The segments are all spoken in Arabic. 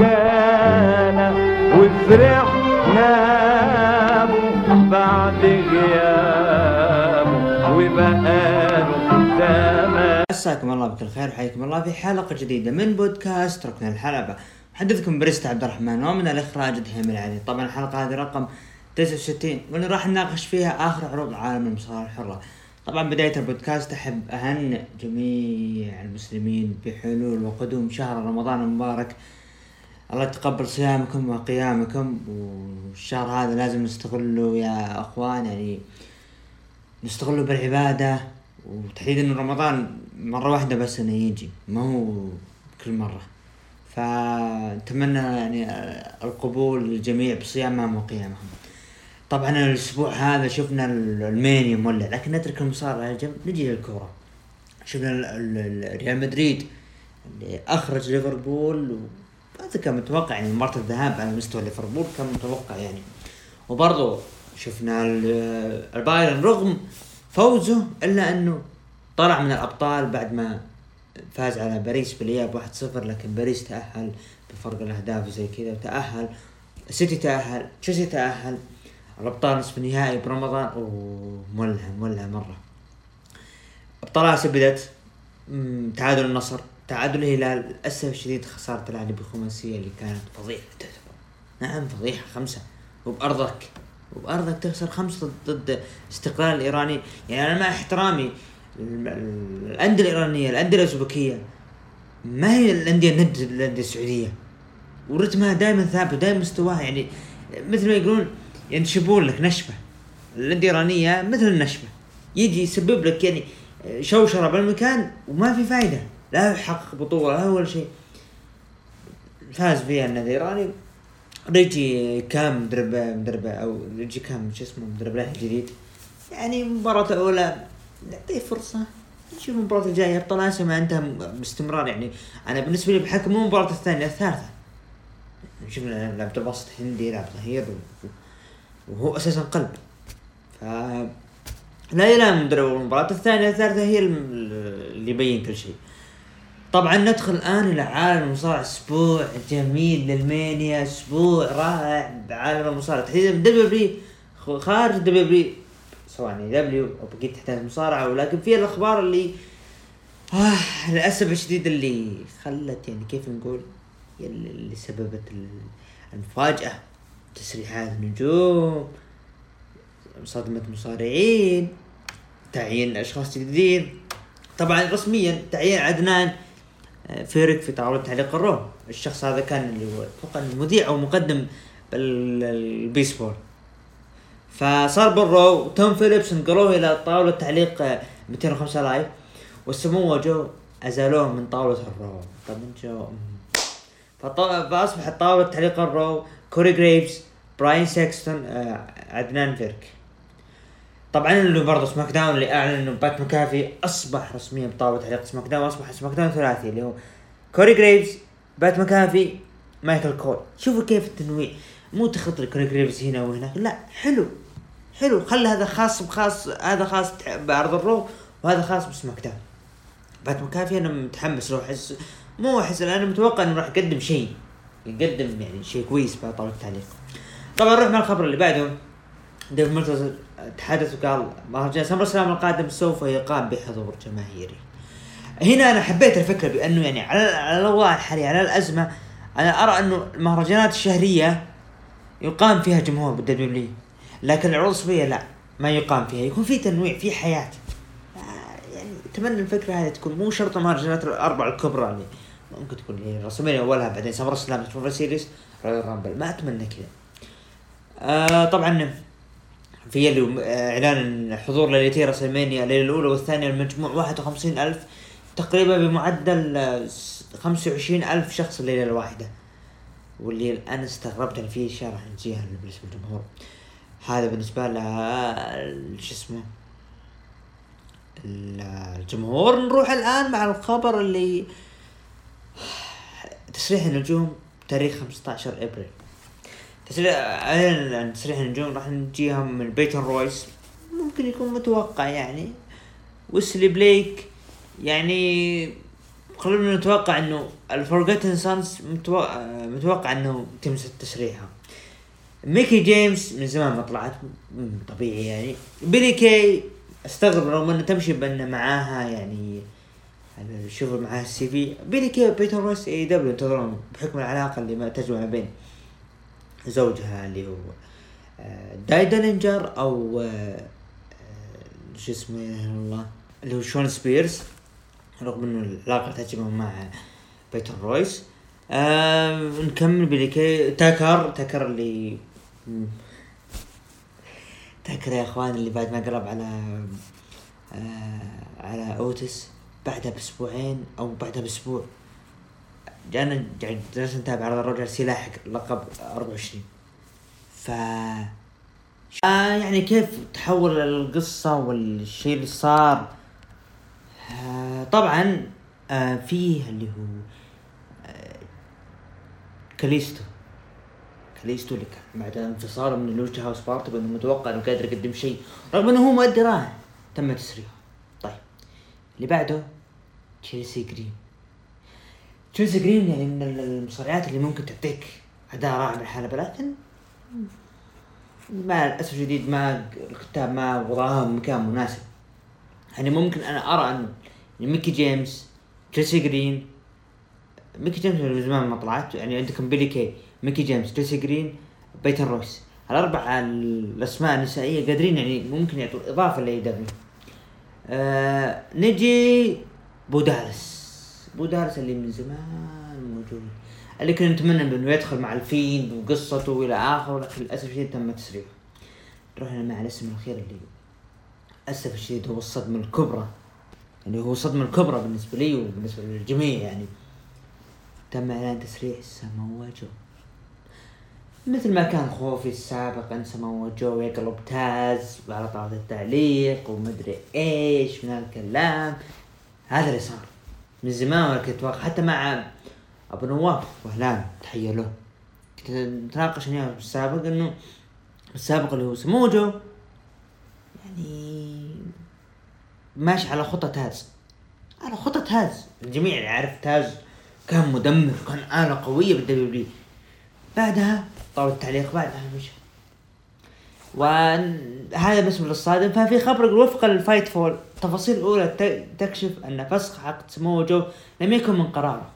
جانا وفرحنا بعد غيابه وبقاله زمان. مساكم الله بكل خير وحياكم الله في حلقة جديدة من بودكاست ركن الحلبة. محدثكم بريست عبد الرحمن ومن الإخراج دهيم العلي. طبعا الحلقة هذه رقم 69 واللي راح نناقش فيها آخر عروض عالم المصارعة الحرة. طبعا بداية البودكاست أحب أهنئ جميع المسلمين بحلول وقدوم شهر رمضان المبارك. الله يتقبل صيامكم وقيامكم والشهر هذا لازم نستغله يا أخوان يعني نستغله بالعبادة. وتحديدا انه رمضان مرة واحدة بس إنه يجي ما هو كل مرة. فنتمنى يعني القبول للجميع بصيامهم وقيامهم. طبعا الأسبوع هذا شفنا المانيا مولع لكن نترك المصارعة على جنب نجي للكورة. شفنا ال- ال- ال- ريال مدريد اللي أخرج ليفربول وهذا كان متوقع يعني مباراة الذهاب على مستوى ليفربول كان متوقع يعني. وبرضه شفنا ال- البايرن رغم فوزه إلا أنه طلع من الأبطال بعد ما فاز على باريس بالإياب 1-0 لكن باريس تأهل بفرق الأهداف وزي كذا وتاهل السيتي تأهل تشيلسي تأهل. الأبطال نصف النهائي برمضان ومولع مولع مرة. أبطال آسيا بدت تعادل النصر. تعادل الهلال. للأسف الشديد خسارة الاهلي بخماسيه اللي كانت فضيحه تعتبر نعم فضيحه خمسة. وبأرضك. وبأرضك تخسر خمسة ضد استقلال الايراني يعني أنا مع احترامي الانديه الإيرانية الأندية الأوزبكية. ما هي الأندية الند الانديه السعودية؟ ورتمها دائما ثابت ودائما مستواها. يعني مثل ما يقولون ينشبون لك نشبة الانديه الإيرانية مثل النشبة. يجي يسبب لك يعني شوشرة بالمكان وما في فائده لا يحقق بطولة لا ولا شيء. فاز فيها النادي الإيراني. ريجي كام مدرب مدرب أو ريجي كام شو اسمه مدرب له جديد. يعني مباراة الأولى نعطيه فرصة. نشوف المباراة الجاية أبطال آسيا ما انتهى باستمرار يعني. أنا بالنسبة لي بحكم مو المباراة الثانية الثالثة. شفنا لعبة الوسط هندي لعب ظهير وهو أساسا قلب. ف لا يلام مدرب المباراة. الثانية الثالثة هي اللي يبين كل شيء. طبعا ندخل الآن إلى عالم المصارعه أسبوع جميل للمانيا أسبوع رائع بعالم المصارعه تحديدا دبليو خارج دبليو سواء دبليو أو بقيت تحتاج المصارعة. ولكن في الأخبار اللي آه للأسف الشديد اللي خلت يعني كيف نقول اللي سببت ال- المفاجأة. تسريحات نجوم صدمة مصارعين تعيين اشخاص جديدين طبعا رسميا تعيين عدنان آه، فيرك في طاولة تعليق ال Raw الشخص هذا كان اللي هو أتوقع إنه مذيع أو مقدم البيسبول. فصار بال Raw توم فيليبس نقلوه إلى طاولة تعليق آه، 205 لايف والسمو جو أزالوه من طاولة ال Raw طبعا جو فأصبحت طاولة تعليق ال Raw كوري جريفز بايرون ساكستون آه، عدنان فيرك. طبعا اللي برضه SmackDown اللي أعلن إنه بات مكافي أصبح رسميا بطاوله تعليق SmackDown واصبح SmackDown ثلاثي اللي هو كوري جريفز بات مكافي مايكل كول. شوفوا كيف التنويع. مو تحط لي كوري جريفز هنا وهناك لا حلو حلو. خلي هذا خاص بخاص هذا خاص بعرض ال Raw وهذا خاص ب SmackDown. بات مكافي أنا متحمس له أحس مو أحس أنا متوقع إنه راح يقدم شيء. يقدم يعني شيء كويس بطاوله التعليق طبعا مع الخبر اللي بعده. ديف ميلتزر تحدث وقال مهرجان SummerSlam القادم سوف يقام بحضور جماهيري. هنا أنا حبيت الفكرة بأنه يعني على الأوضاع الحالية على الأزمة أنا أرى أنه المهرجانات الشهرية يقام فيها جمهور بال W لكن العروض الاسبوعيه لا ما يقام فيها. يكون في تنويع في حياة. يعني أتمنى الفكرة هذه تكون مو شرط المهرجانات الأربعة الكبرى اللي ممكن تكون هي WrestleMania أولها بعدين SummerSlam Survivor Series Royal Rumble. ما أتمنى كذا. آه طبعا في آه، إعلان حضور ليلتي WrestleMania الليلة الأولى والثانية المجموع 51 ألف تقريبا بمعدل آه، س- 25 ألف شخص الليلة الواحدة. واللي الان استغربت إن في إشارة راح نجيها بالنسبة للجمهور هذا بالنسبة ل شو اسمه؟ ال- الجمهور. نروح الآن مع الخبر اللي تسريح النجوم تاريخ 15 إبريل. تسريح عن تسريح النجوم راح نجيهم من بيتون رويس ممكن يكون متوقع يعني. ويسلي بليك يعني خلونا نتوقع إنه الفورجتن سانز متوقع, متوقع إنه يتم تسريحها ميكي جيمس من زمان ما طلعت طبيعي يعني. بيلي كي استغرب رغم إنه تمشي بان معاها يعني أنا شوف معاها السي في بيلي كي وبيتر رويس إي دبليو ينتظرون بحكم العلاقة اللي ما تجمع بين زوجها اللي هو آه، داي دالينجر أو آه، آه، شو اسمه الله اللي هو شون سبيرز رغم إنه العلاقة تجمع مع بيتر رويس آه نكمل بليكي تاكر تاكر اللي. تاكر يا إخوان اللي بعد ما قلب على آه على أوتس بعدها بأسبوعين أو بعدها بأسبوع. جانا يعني جالس نتابع على الرجل سلاحق لقب 24 ف آه يعني كيف تحول القصة والشيء اللي صار؟ آه طبعا آه فيه اللي هو آه كاليستو. كاليستو اللي كان بعد انفصاله من ال Lucha House Party بانه متوقع إنه قادر يقدم شيء رغم إنه هو مؤدي رائع تم تسريحه. اللي بعده تشيلسي جرين. تشيلسي جرين يعني من المصارعات اللي ممكن تعطيك أداء رائع بالحلبة لكن مع الأسف الشديد ما الكتاب ما وضعوها مكان مناسب. يعني ممكن أنا أرى أن ميكي جيمس تشيلسي جرين ميكي جيمس من زمان ما طلعت يعني عندكم بيلي كي ميكي جيمس تشيلسي جرين بيتون رويس. الاربع الأسماء النسائية قادرين يعني ممكن يعطوا إضافة ل AEW آه نجي بو دالاس. بو دالاس اللي من زمان موجود. اللي كنا نتمنى إنه يدخل مع ال Fiend وقصته والى آخره لكن للأسف الشديد تم تسريحه. رحنا مع الاسم الأخير اللي للأسف الشديد هو الصدمة الكبرى. اللي هو الصدمه الكبرى بالنسبة لي وبالنسبة للجميع يعني. تم إعلان تسريح ساموا جو مثل ما كان خوفي السابق أن ساموا جو يقلب تاز على طاولة التعليق ومدري إيش من هالكلام. هذا اللي صار. من زمان وأنا كنت أتوقع حتى مع أبو نواف وهلان تحيه له كنت نتناقش أنا وياه بالسابق إنه السابق اللي هو سموجو يعني ماشي على خطة تاز. على خطة تاز. الجميع يعرف تاز كان مدمر كان آلة قوية بال W بعدها طاولة التعليق بعدها مشى وهذا بالنسبة للصادم ففي خبر وفقا لل Fightful التفاصيل الأولى تكشف أن فسخ عقد سموجو لم يكن من قراره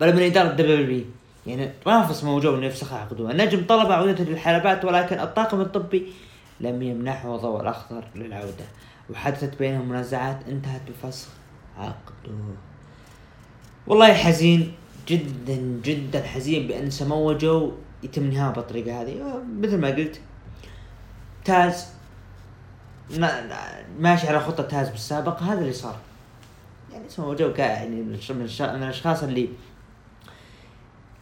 بل من إدارة W يعني رافض سموجو أنه يفسخ عقده. النجم طلب عودته للحلبات ولكن الطاقم الطبي لم يمنحه ضوء الأخضر للعودة وحدثت بينهم منازعات انتهت بفسخ عقده. والله حزين جدا جدا حزين بأن سمو جو يتم نهاية بالطريقة هذه. مثل ما قلت تاز ماشي على خطة تاز بالسابق هذا اللي صار. يعني سمو جو يعني من الأشخاص اللي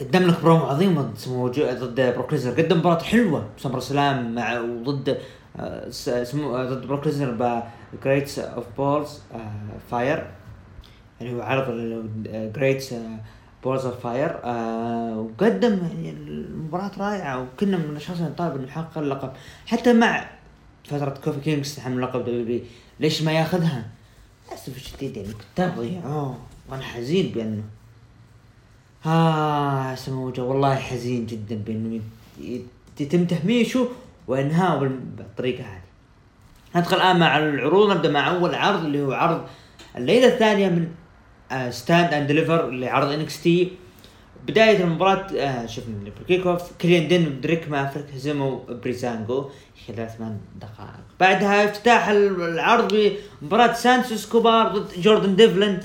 قدم لك برومو عظيم ضد سمو ضد بروك ليزنر. قدم مباراة حلوة SummerSlam مع وضد آه، سمو آه، ضد بروك ليزنر ب Great of Balls Fire يعني هو عرض Great Balls of Fire وقدم يعني المباراة رائعة وكنا من الأشخاص اللي نطالب إنه يحقق اللقب حتى مع فترة كوفي كينغستون حمل لقب دبليو ليش ما ياخذها؟ للأسف الشديد يعني كتاب ضيعوه وأنا حزين بأنه ها سموجة والله حزين جدا بأنه يت- يت- يتم تهميشه وإنهاءه بال- بالطريقة هذه. ندخل الآن مع العروض نبدأ مع أول عرض اللي هو عرض الليلة الثانية من Stand and Deliver اللي عرض NXT بداية المباراة آه شفنا ال kick off كيليان دين ودريك مافريك هزموا بريزانجو خلال ثمان دقائق. بعدها افتتاح العرض بمباراة سانتوس إسكوبار ضد جوردن ديفلن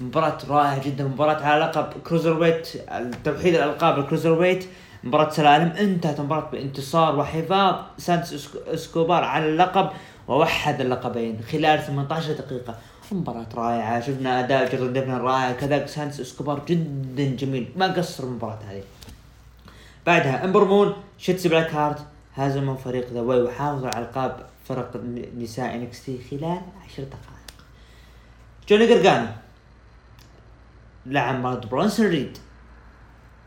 مباراة رائعة جدا مباراة على لقب cruiserweight توحيد الألقاب ال cruiserweight مباراة سلالم انتهت المباراة بانتصار وحفاظ سانتوس إسكو- إسكوبار على اللقب ووحد اللقبين خلال 18 دقيقة. مباراة رائعة شفنا أداء ديفلن رائع كذلك سانتوس إسكوبار جدا جميل ما قصر المباراة هذه. بعدها امبر مون شوتزي بلاك هارت هزموا فريق The Way وحافظوا على ألقاب فرق نساء NXT خلال عشر دقائق. جوني جارجانو لعب ضد برونسون ريد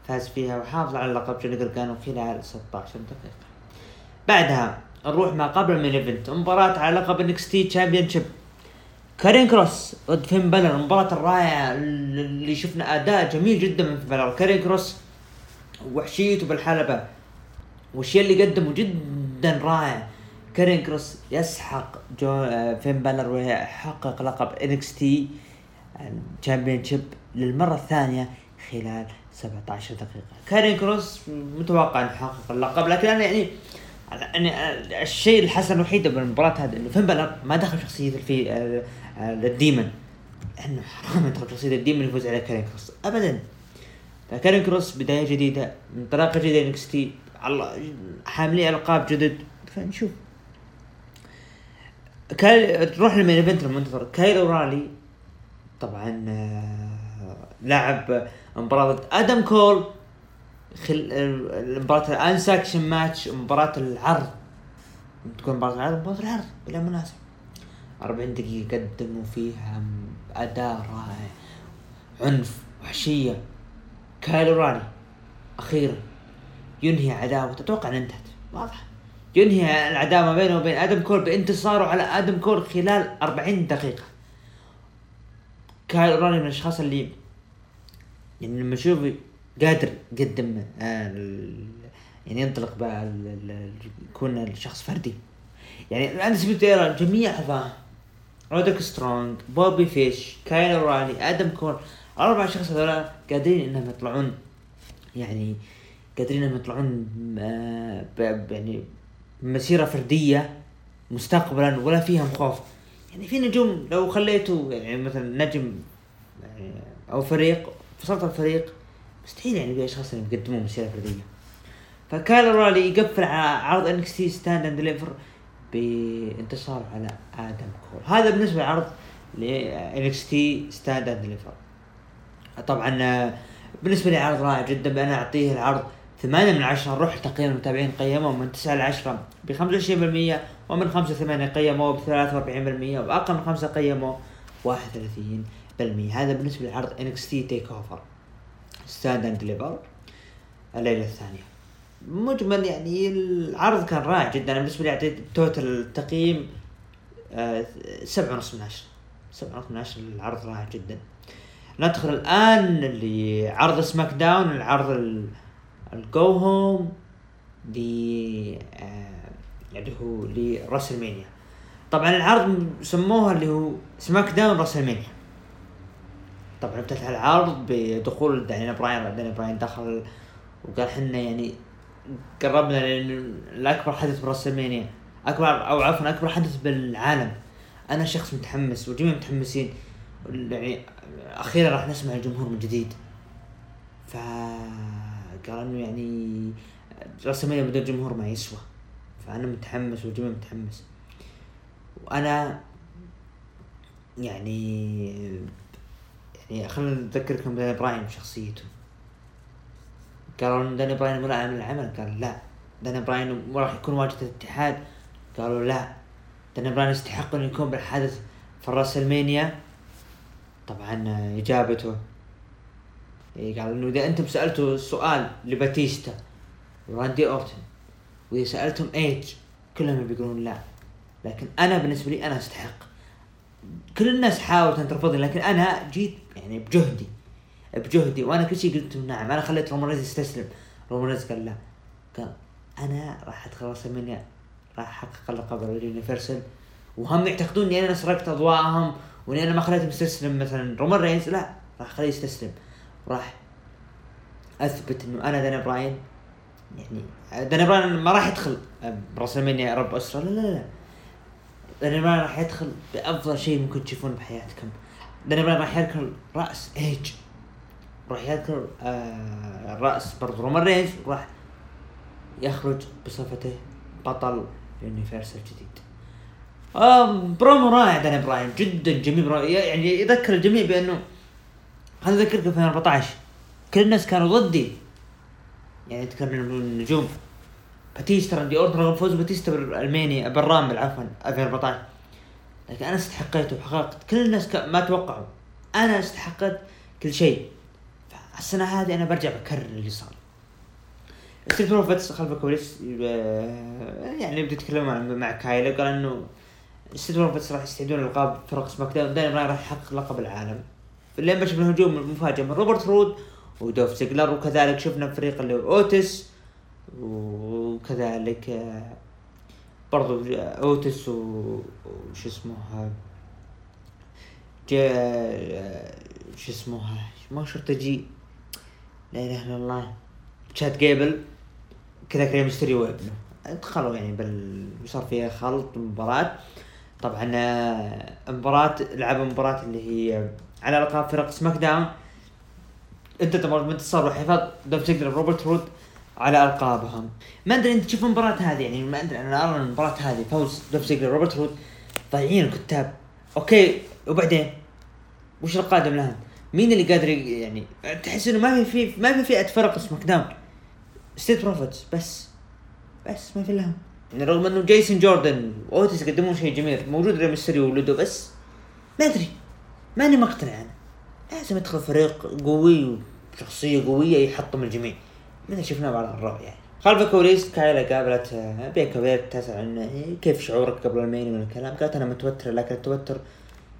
فاز فيها وحافظ على لقب جوني جارجانو خلال 16 دقيقة. بعدها نروح ما قبل ال main event مباراة على لقب NXT championship كارين كروس ضد فين بالور المباراة الرائعة اللي شفنا أداء جميل جدا من فين بالور. كارين كروس وحشيته بالحلبة. والشيء اللي قدمه جدا رائع. كارين كروس يسحق فين بالور ويحقق لقب NXT ال championship للمرة الثانية خلال 17 دقيقة. كارين كروس متوقع انه يحقق اللقب لكن أنا يعني يعني الشيء الحسن الوحيد بالمباراة هذه إنه فين بالور ما دخل شخصية في آه، ال demon. إنه حرام يدخل شخصية ال demon يفوز على كارين كروس. ابدا. فكارين كروس بداية جديدة انطلاقة جديدة NXT حاملين ألقاب جدد. فنشوف. okay نروح لل main event المنتظر كايل أورايلي طبعا آه، لعب مباراة آدم كول. خل مباراة ال unsanctioned match مباراة العرض. تكون مباراة العرض مباراة العرض بلا مناسبة 40 دقيقة قدموا فيها أداء رائع. عنف وحشية. كايلو رالي أخيرا. ينهي عداوته أتوقع أنها انتهت. واضح. ينهي العداوة ما بينه وبين آدم كول بانتصاره على آدم كول خلال 40 دقيقة. كايلو رالي من الأشخاص اللي يعني لما أشوف قادر يقدم آه، يعني ينطلق بقى يكون الشخص فردي. يعني Undisputed Era جميع رودريك سترونج بوبي فيش كايل أورايلي آدم كول أربع شخص هذول قادرين إنهم يطلعون. يعني قادرين إنهم يطلعون آه، يعني مسيرة فردية مستقبلا ولا فيها خوف يعني في نجوم لو خليته يعني مثلا نجم يعني أو فريق فصلت الفريق مستحيل يعني في أشخاص يقدمون مسيرة فردية. فكايل أورايلي يقفل على عرض NXT Stand and Deliver. بانتصار على آدم كول هذا بالنسبة لعرض NXT Stand and Deliver طبعا بالنسبة لي عرض رائع جدا أنا أعطيه العرض ثمانية من عشرة روح تقييم المتابعين قيموه من تسعة ل 10 ب 25% ومن خمسة ثمانية قيموه ب 43% وأقل من خمسة قيموه 31% هذا بالنسبة لعرض NXT TakeOver Stand and Deliver الليلة الثانية. مجمل يعني العرض كان رائع جدا أنا بالنسبة لي أعطيت total تقييم آه، سبعة ونص من عشرة. سبعة ونص من عشرة العرض رائع جدا. ندخل الآن لعرض SmackDown العرض ال- ال go home آه، اللي هو ل WrestleMania. طبعا العرض سموها اللي هو SmackDown WrestleMania. طبعا افتتح العرض بدخول داني براين. داني براين دخل وقال حنا يعني قربنا لأن الأكبر حدث ب WrestleMania. أكبر أو عفوا أكبر حدث بالعالم. أنا شخص متحمس والجميع متحمسين يعني أخيرا راح نسمع الجمهور من جديد. فقال إنه يعني WrestleMania بدون جمهور ما يسوى. فأنا متحمس والجميع متحمس. وأنا يعني يعني خلينا نذكركم براين بشخصيته قالوا إن داني براين ملائم للعمل قال لا. داني براين راح يكون واجهة الاتحاد. قالوا لا. داني براين يستحق إنه يكون بالحدث في ال WrestleMania طبعا إجابته. إيه قال إنه إذا أنتم سألتوا سؤال لباتيستا وراندي أورتن وإذا سالتم إيج كلهم بيقولون لا. لكن أنا بالنسبة لي أنا أستحق. كل الناس حاولت أن ترفضني لكن أنا جيت يعني بجهدي. بجهدي. وأنا كل شيء قلت نعم. أنا خليت رومان رينز يستسلم. رومان رينز قال لا. قال أنا راح ادخل WrestleMania راح أحقق اللقب ال Universal وهم يعتقدون إني أنا سرقت أضواءهم وإني أنا ما خليتهم يستسلم مثلا. رومان رينز لا. راح أخليه يستسلم. راح أثبت إنه أنا دانيال براين. يعني دانيال براين ما راح يدخل. ب WrestleMania رب أسرة. لا لا لا. دانيال براين راح يدخل بأفضل شيء ممكن تشوفونه بحياتكم. دانيال براين راح يركل رأس إيج. راح يركل آه رأس برضو رومان رينز وراح يخرج بصفته بطل Universal جديد آه برومو رائع دانيال براين جدا جميل رائع. يعني يذكر الجميع بأنه خليني اذكرك في 2014 كل الناس كانوا ضدي. يعني تذكر النجوم باتيستا راندي أورتن رغم فوز باتيستا بالرسلمانيا بال Rumble عفوا 2014 لكن أنا استحقيته وحققت كل الناس ما توقعوا. أنا استحقت كل شيء. السنة هذه أنا برجع بكرر اللي صار ستريت بروفيتس خلف الكواليس آه، يعني بدي أتكلم مع, كايلا قال إنه ستريت بروفيتس راح يستعيدون القاب فرق سماك داون داني براين راح يحقق لقب العالم. اللي شفنا الهجوم المفاجئ من روبرت رود ودوف زيجلر وكذلك شفنا فريق اللي هو أوتس وكذلك آه، برضو أوتس و- وش اسمه آه، آه، شو اسمه آه، ما شرط جي لا إله إلا الله. تشاد جيبل كذا ريم ستيريو وابنه دخلوا يعني بال صار فيها خلط مباراة طبعا آه، مباراة لعبوا مباراة اللي هي على القاب فرق سماك داون. انتهت بانتصار وحفاظ دولف زيجلر روبرت رود على ألقابهم. ما أدري أنت تشوف المباراة هذه؟ يعني ما أدري أنا أرى المباراة هذه. فوز دولف زيجلر روبرت رود ضايعين الكتاب. okay وبعدين؟ وش القادم لهم؟ مين اللي قادر يعني تحس إنه ما في في ما في فئة فرق سماك داون ستريت بروفيتس بس. بس ما في لهم. يعني رغم إنه جيسون جوردن واوتس يقدمون شيء جميل. موجود ري مستيريو وولده بس. ما أدري. ماني مقتنع أنا. لازم يدخل فريق قوي وشخصية قوية يحطم الجميع. مثل شفناه بعد الرعب يعني. خلف الكواليس كايلا قابلت آه، بيانكا بيلير تسأل إيه، كيف شعورك قبل الرسلمانيا من الكلام. قالت أنا متوترة لكن التوتر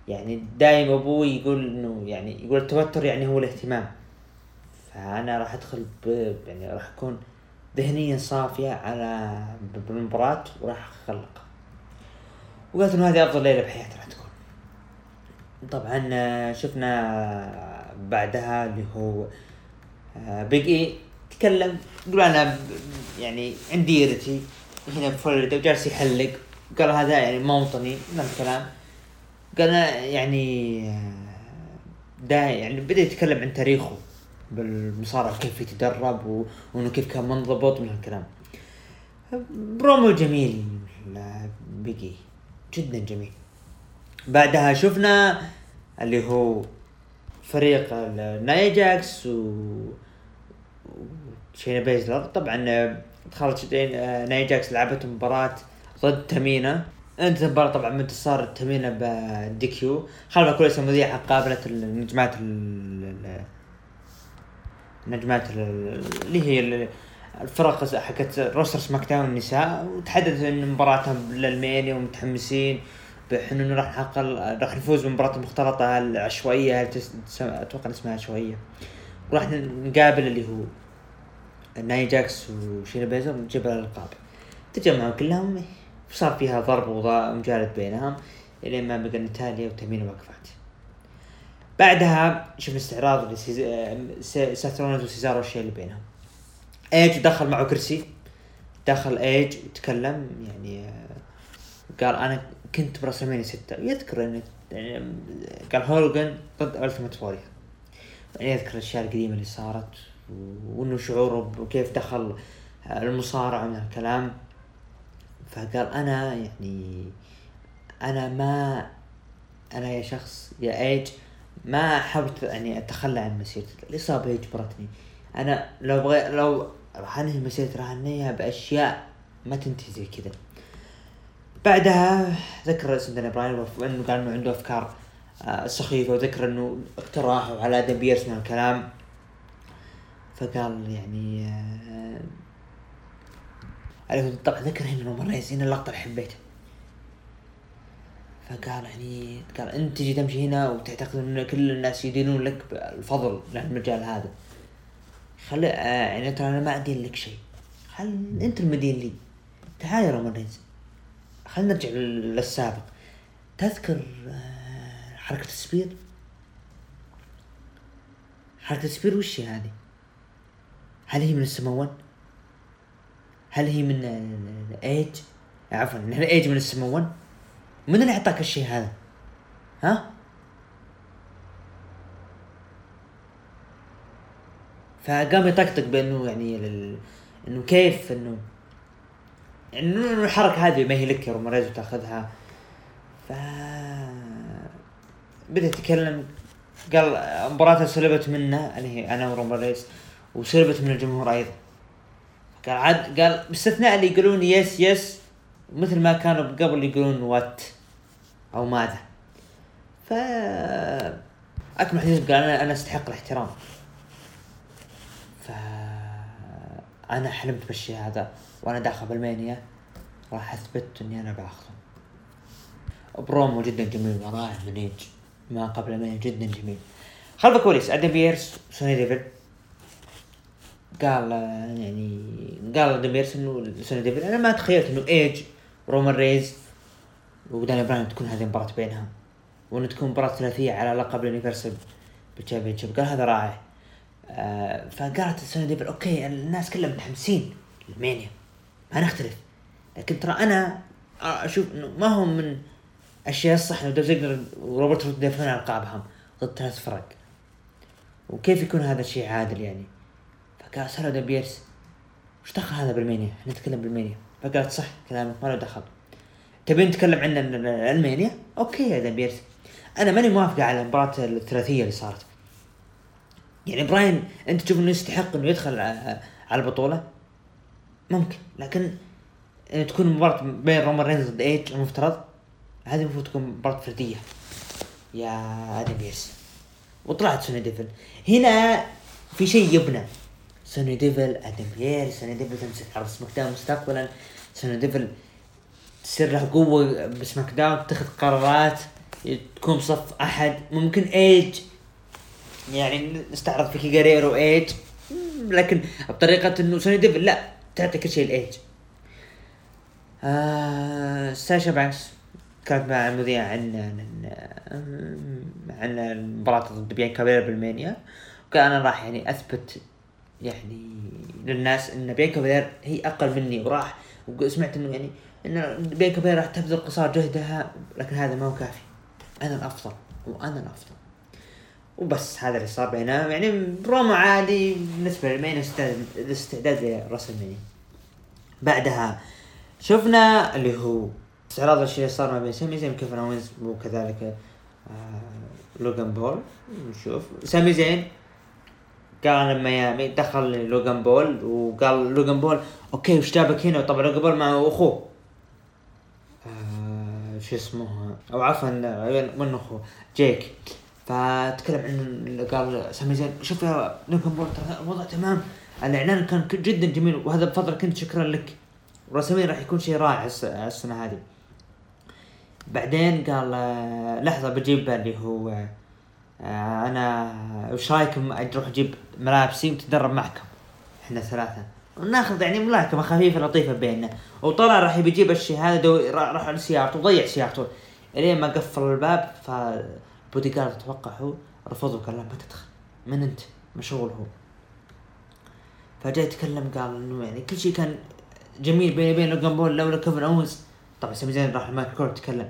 يعني دايم أبوي يقول إنه يعني يقول التوتر يعني هو الاهتمام. فأنا راح أدخل يعني راح أكون ذهنيا صافية على ب- بالمباراة وراح اللقب وقالت إنه هذه أفضل ليلة بحياتي راح تكون. طبعا آه، شفنا بعدها اللي هو بيج اي تكلم يقول أنا يعني عندي ديرتي هنا بفلوريدا وجالس يحلق. قال هذا يعني موطني من الكلام. قال يعني دا يعني بدأ يتكلم عن تاريخه بالمصارعة كيف يتدرب و- وإنه كيف كان منضبط من هالكلام. برومو جميل بيجي جدا جميل. بعدها شفنا اللي هو فريق النايا جاكس و شينا بيزلر. طبعا شتين- آه، نايا جاكس لعبت مباراة ضد تمينا انتهت المباراة طبعا من انتصار تمينا بال DQ. خلف كايلا المذيعة قابلت النجمات ال- ال- النجمات ال- اللي هي ال- الفرق حقت roster سماك داون النساء وتحدث إن مباراتهم لرسلمانيا ومتحمسين انه راح نحقق راح نفوز بمباراة المختلطة العشوائية أتوقع اسمها عشوائية. وراح نقابل اللي هو نايا جاكس وشينا بيزلر ونجيب الألقاب. تجمعوا كلهم صار فيها ضرب ومجالد بينهم إلين ما بقى نتاليا وتمينا وقفات بعدها شفنا استعراض لسيث رولينز وسيزارو والشيء اللي بينهم. إيج دخل معه كرسي. دخل إيج وتكلم يعني آه، قال أنا كنت برسلمانيا ستة. يذكر انه يعني قال هوجن ضد ألتيمت وورير. يعني يذكر الأشياء القديمة اللي صارت وإنه شعوره وكيف دخل المصارعة من الكلام. فقال أنا يعني أنا ما أنا يا شخص يا إيج ما حاولت يعني أتخلى عن مسيرتي الإصابة اجبرتني أنا لو بغي لو راح أنهي مسيرتي راح أنهيها بأشياء ما تنتهي زي كذا. بعدها ذكر سندنا براين إنه قال إنه عنده أفكار آه، سخيفة وذكر إنه اقتراحه على آدم بيرس من الكلام. فقال يعني عليه طبعا ذكر هنا رينز هنا اللقطة اللي حبيتها. فقال يعني قال أنت تجي تمشي هنا وتعتقد إن كل الناس يدينون لك الفضل للمجال هذا. خلي آه يعني ترى أنا ما أدين لك شيء. خل أنت المدين لي. تعال يا رومان رينز خلينا نرجع لل- للسابق. تذكر آه، حركة ال spear؟ حركة ال spear وش هذه؟ هل هي من السماوان هل هي من ال- الايج عفوا من الايج من السماوان من اللي أعطاك الشيء هذا؟ ها؟ فقام يطقطق بأنه يعني لل... إنه كيف انه إنه الحركة هذه ما هي لك يا رومان رينز وتاخذها ف بدأ يتكلم قال مباراته سلبت منه اللي هي أنا ورومان رينز وسلبت من الجمهور أيضا. قال عاد قال باستثناء اللي يقولون yes yes مثل ما كانوا قبل يقولون what أو ماذا. ف أكمل حديث قال أنا أنا أستحق الاحترام. ف أنا حلمت بالشيء هذا وأنا داخل برسلمانيا راح أثبت إني أنا باخذه. برومو جدا جميل ورائع من ما قبل من جدا جميل. خلف الكواليس آدم بيرس سوني ديفل قال يعني قال آدم بيرس انه سوني ديفل أنا ما تخيلت إنه إيج رومان رينز وداني براين تكون هذه المباراة بينها وإنه تكون مباراة ثلاثية على لقب ال Universal بال Championship قال هذا رائع. آه فقالت سوني ديفل okay الناس كلها متحمسين لرسلمانيا ما نختلف. لكن ترى أنا أشوف إنه ما هو من الأشياء الصح إنه زيجلر وروبرت يدافعون عن القابهم ضد ثلاث فرق وكيف يكون هذا الشيء عادل يعني؟ فقال آدم بيرس وش دخل هذا برسلمانيا؟ إحنا نتكلم برسلمانيا. فقالت صح كلامك ما له دخل. تبي نتكلم عن ال- ال- رسلمانيا؟ okay يا بيرس. أنا ماني موافقة على المباراة الثلاثية اللي صارت. يعني براين أنت تشوف إنه يستحق إنه يدخل على البطولة؟ ممكن. لكن تكون مباراة بين رومان رينز ضد إيج المفترض هذه المفروض تكون مباراة فردية. يا آدم بيرس. وطلعت سوني ديفل. هنا في شيء يبنى. سوني ديفل أدم بيرس سوني ديفل تمسك على سماك داون مستقبلا سوني ديفل تصير له قوة بسماك داون تتخذ قرارات تكون بصف أحد. ممكن إيج يعني نستعرض في كيغاريرو إيج لكن بطريقة إنه سوني ديفل لا تعطي كل شيء الايج آه ساشا بانكس كانت مع المذيع عن عن عن مباراة ضد بيانكا بيلر بالمانيا وكان أنا راح يعني أثبت يعني للناس إن بيانكا بلير هي أقل مني. وراح وسمعت إنه يعني إن بيانكا بلير راح تبذل قصارى جهدها لكن هذا ما هو كافي. أنا الأفضل وأنا الأفضل. وبس هذا اللي صار بينهم يعني برومو عادي بالنسبة للمين استعداد- الاستعداد لراس بعدها شفنا اللي هو استعراض الشيء اللي صار ما بين سامي زين وكيفن اونز وكذلك آه لوغان بول. نشوف. سامي زين كان ميامي دخل لوغان بول وقال لوغان بول okay وش جابك هنا؟ طبعا لوغان بول مع أخوه. آه شو اسمه؟ أو عفوا من أخوه؟ جيك. فتكلم عن قال سامي زين شوف يا لوغان بول ترى الوضع تمام. الإعلان كان جدا جميل وهذا بفضلك أنت شكرا لك. ورسمين راح يكون شيء رائع الس- السنة هذه. بعدين قال لحظة بجيب اللي هو آه، أنا وش رأيكم أروح أجيب ملابسي وتدرب معكم. إحنا ثلاثة. وناخذ يعني ملاكمة خفيفة لطيفة بيننا. وطلع راح بيجيب الشيء هذا. راح على سيارته وضيع سيارته. إلين ما قفل الباب فبودي جارد أتوقع هو رفضه قال لا ما تدخل. من أنت؟ مشغول هو. فجاء يتكلم قال إنه يعني كل شيء كان جميل بيني وبين لوجان بول لولا كيفن اونز طبعا سامي زين راح المايك كورت تكلم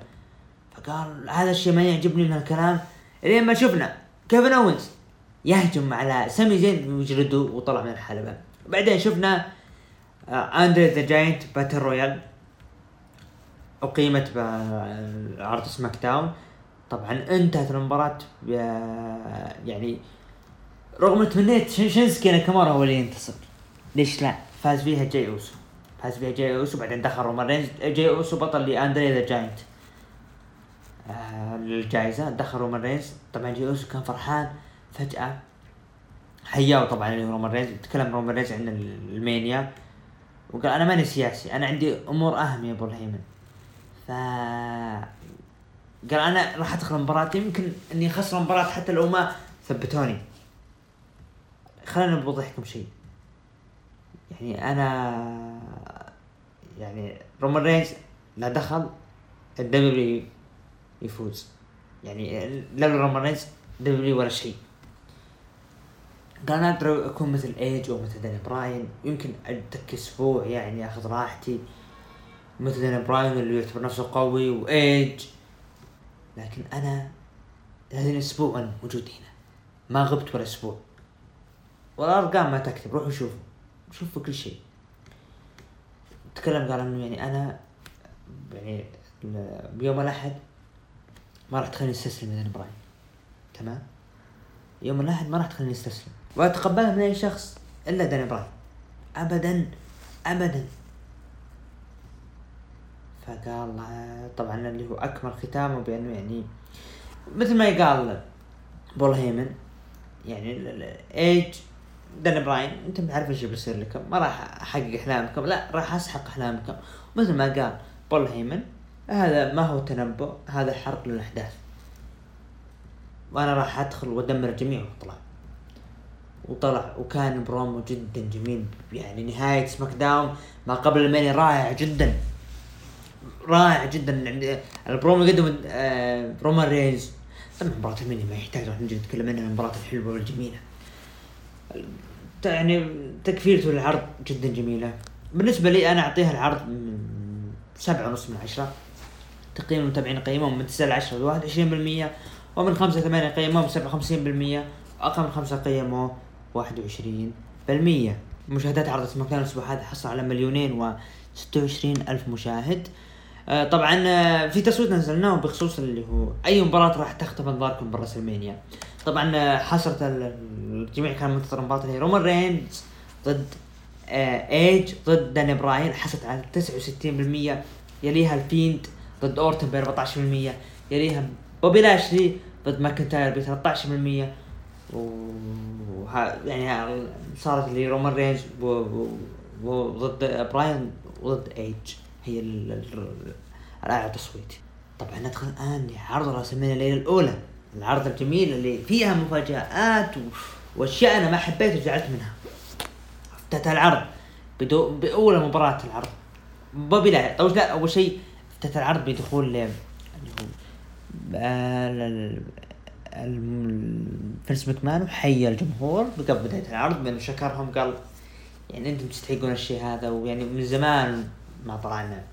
فقال هذا الشيء ما يعجبني من هالكلام إلين ما شفنا كيفن اونز يهجم على سامي زين ويجلده وطلع من الحلبة. بعدين شفنا اندري ذا جاينت باتل رويال أقيمت بعرض سماك داون طبعا انتهت المباراة يعني رغم تمنيت شين- شينسكي ناكامورا هو اللي ينتصر. ليش لا؟ فاز فيها جاي أوسو. فاز فيها جاي أوسو بعدين دخل رومان جاي أوسو بطل لاندري ذا جاينت للجائزة دخل رومان رينز. طبعا جاي أوسو كان فرحان. فجأة. حياه طبعا رومان رينز. تكلم رومان رينز عن المانيا. وقال أنا ماني سياسي أنا عندي أمور أهم يا بول هيمن. ف قال أنا راح أدخل المباراة يمكن إني اخسر المباراة حتى لو ما ثبتوني. خليني بوضح لكم شيء. يعني أنا يعني رومان رينز لا دخل الدبليو يفوز. يعني لولا رومان رينز دبليو ولا شيء. قال أقدر أكون مثل إيج أو مثل داني براين. يمكن أتكي أسبوع يعني أخذ راحتي. مثل داني براين اللي يعتبر نفسه قوي وايج لكن أنا هذه الأسبوع أنا موجود هنا. ما غبت ولا أسبوع. والأرقام ما تكتب روحوا شوفوا. شوفوا كل شيء. تكلم قال إنه يعني أنا يعني بيوم الأحد ما راح تخليني أستسلم لداني براين. تمام؟ يوم الأحد ما راح تخليني أستسلم. واتقبلها من أي شخص إلا داني براين. ابدا ابدا. فقال طبعا اللي هو أكمل ختامه بأنه يعني مثل ما قال بول هيمن يعني إيج داني براين أنت ما عارف إيش بيصير لكم ما راح أحقق أحلامكم لا راح أسحق أحلامكم. مثل ما قال بول هيمن هذا ما هو تنبؤ هذا حرق للأحداث. وأنا راح أدخل وأدمر الجميع وطلع وطلع وكان برومو جدا جميل. يعني نهاية سماك داون ما قبل المانيا رائع جدا. رائع جدا. يعني البرومو قدم برومو رومان رينز. طبعا مباراة المانيا ما يحتاج راح نجي نتكلم عنها المباراة الحلوة والجميلة. يعني تكفيلته للعرض جدا جميلة. بالنسبة لي أنا أعطيها العرض سبعة ونص من عشرة. تقييم المتابعين قيمهم من 9 ل 10 وعشرين 21% ومن 5 ل 8 سبعة 57% واقل من 5 قيمة. 21% مشاهدات عرض سماك الأسبوع هذا حصل على مليونين و 26 ألف مشاهد. آه، طبعا آه، في تصويت نزلناه بخصوص اللي هو أي مباراة راح تخطف أنظاركم براس المانيا طبعا آه، حصلت الجميع كان منتظر مباراة اللي رومان رينز ضد إيج ضد داني براين. حصلت على 69% يليها الفيند ضد اورتن ب 14% يليها بوبي لاشلي ضد ماكنتاير ب 13% وها يعني صارت اللي رومان رينز وضد براين وضد ايج هي ال- ال- الاعلى تصويت طبعا ندخل الآن لعرض رأس الليلة الأولى. العرض الجميل اللي فيها مفاجآت وأشياء أنا ما حبيت وزعلت منها. افتتح العرض. بدو بأول مباراة العرض. بوبي لا أول شيء افتتح العرض بدخول اللي هو فينس مكمان وحيا الجمهور قبل بداية العرض بانه شكرهم قال يعني أنتم تستحقون الشيء هذا ويعني من زمان ما طلعنا.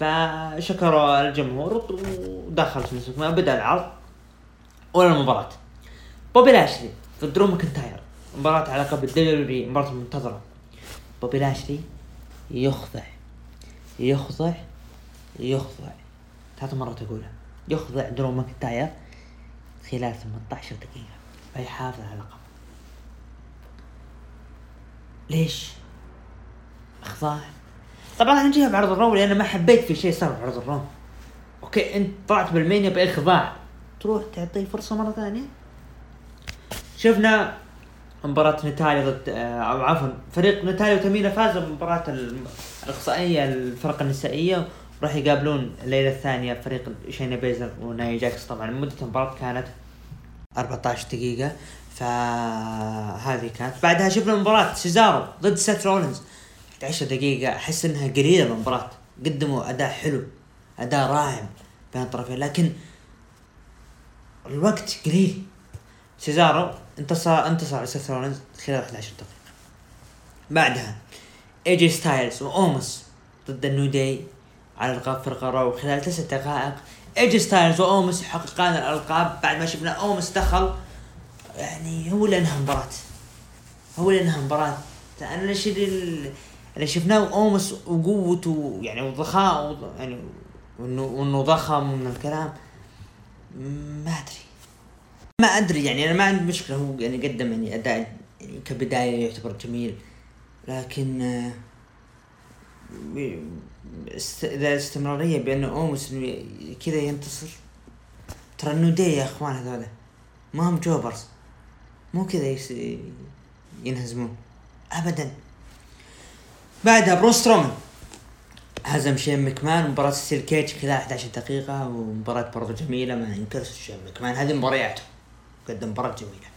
فشكروا الجمهور ودخل فينس مكمان بدأ العرض اولى المباراة. بوبي لاشلي ضد درو ماكنتاير مباراة على لقب الدبليو مباراة منتظرة. بوبي لاشلي يخضع يخضع يخضع. ثلاث مرات أقولها. يخضع درو ماكنتاير. خلال 18 دقيقة. فيحافظ على اللقب ليش؟ اخضاع طبعا أنا نجيها بعرض الرو لأن ما حبيت في شيء صار بعرض الرو okay أنت طلعت بالمانيا باخضاع تروح تعطيه فرصة مرة ثانية؟ شفنا مباراة نتاليا ضد آه، أو عفوا فريق نتاليا وتمينا فازوا بمباراة الإقصائية الفرق النسائية. راح يقابلون الليلة الثانية فريق شينا بيزر ونايا جاكس طبعا مدة المباراة كانت 14 دقيقة فهذه كانت. بعدها شفنا مباراة سيزارو ضد سيث رولينز. 11 دقيقة أحس إنها قليلة المباراة. قدموا أداء حلو أداء رائع بين الطرفين لكن الوقت قليل. سيزارو انتصر انتصر على سيث رولينز خلال 11 دقيقة. بعدها اي جي ستايلز واومس ضد النيو داي على القاب فرق رو خلال تسع دقائق اي جي ستايلز وأومس يحققان الألقاب. بعد ما شفنا أومس دخل يعني هو اللي انهى المباراة هو اللي انهى المباراة أنا الشيء اللي شفناه اومس وقوته يعني وضخامة يعني وانه وإنه ضخم من الكلام. ما أدري. ما أدري يعني أنا ما عندي مشكلة. هو يعني قدم يعني أداء يعني كبداية يعتبر جميل. لكن آه، إذا استمرارية بانه اومس كذا ينتصر. ترى النودي يا أخوان هذول. ما هم جوبرز. مو كذا يس- ينهزمون. ابدا. بعدها برون سترومان. هزم شين مكمان. مباراة steel cage خلال 11 دقيقة. ومباراة برضو جميلة ما ينكرش شين مكمان. هذه مبارياته قدم مباراة جميلة.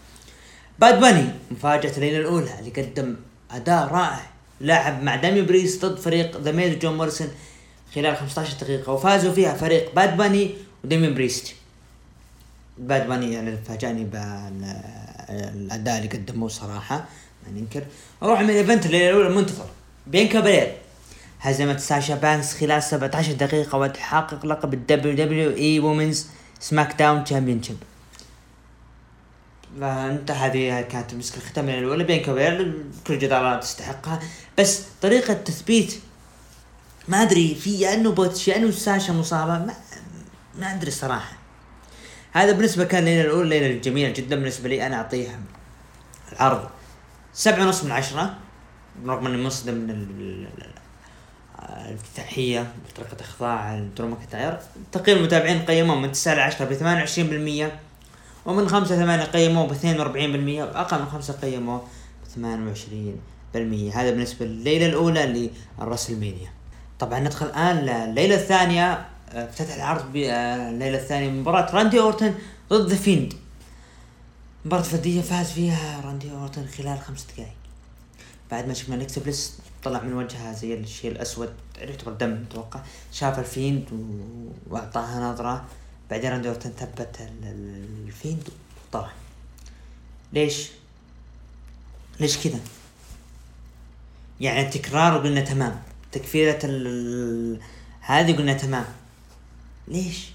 باد باني مفاجأة الليلة الأولى اللي قدم أداء رائع. لعب مع دامين بريست ضد فريق ذا ميز جون موريسون خلال 15 دقيقة وفازوا فيها فريق باد باني وديمين بريست باد باني يعني فاجأني بالأداء اللي قدموه صراحة ما ننكر. نروح main event الأولى المنتظر بيانكا بلير هزمت ساشا بانكس خلال 17 دقيقة وتحقق لقب الدبليو دبليو اي وومنز سماك داون تشامبيونشيب فأنت هذه كانت مسك الختام الأولى بيانكا بلير كل جدارات تستحقها. بس طريقة تثبيت ما أدري في يا إنه botch يا إنه ساشا مصابة ما, ما أدري الصراحة هذا بالنسبة كان الليلة الأولى ليلة جميلة جدا بالنسبة لي أنا أعطيها العرض. سبعة ونص من عشرة رغم إني منصدم من ال- ال- الافتتاحية بطريقة إخضاع درو ماكنتاير تقييم المتابعين قيموه من 9 ل 10 ب 28% ومن 5 ل 8 قيموه ب 42% واقل من 5 قيموه ب 28% هذا بالنسبة لليلة الأولى للرسلمانيا طبعا ندخل الآن لليلة الثانية آه، افتتح العرض بالليله الثانية مباراة راندي أورتن ضد ذا فيند مباراة فردية فاز فيها راندي أورتن خلال خمس دقائق. بعد ما شفنا أليكسا بليس طلع من وجهها زي الشيء الأسود يعتبر دم أتوقع. شاف الفيند و- وأعطاها نظرة. بعدين راندي اورتن ثبت ال- ال- الفيند وطلع ليش؟ ليش كذا؟ يعني التكرار وقلنا تمام تكفيرة ال- هذه قلنا تمام ليش؟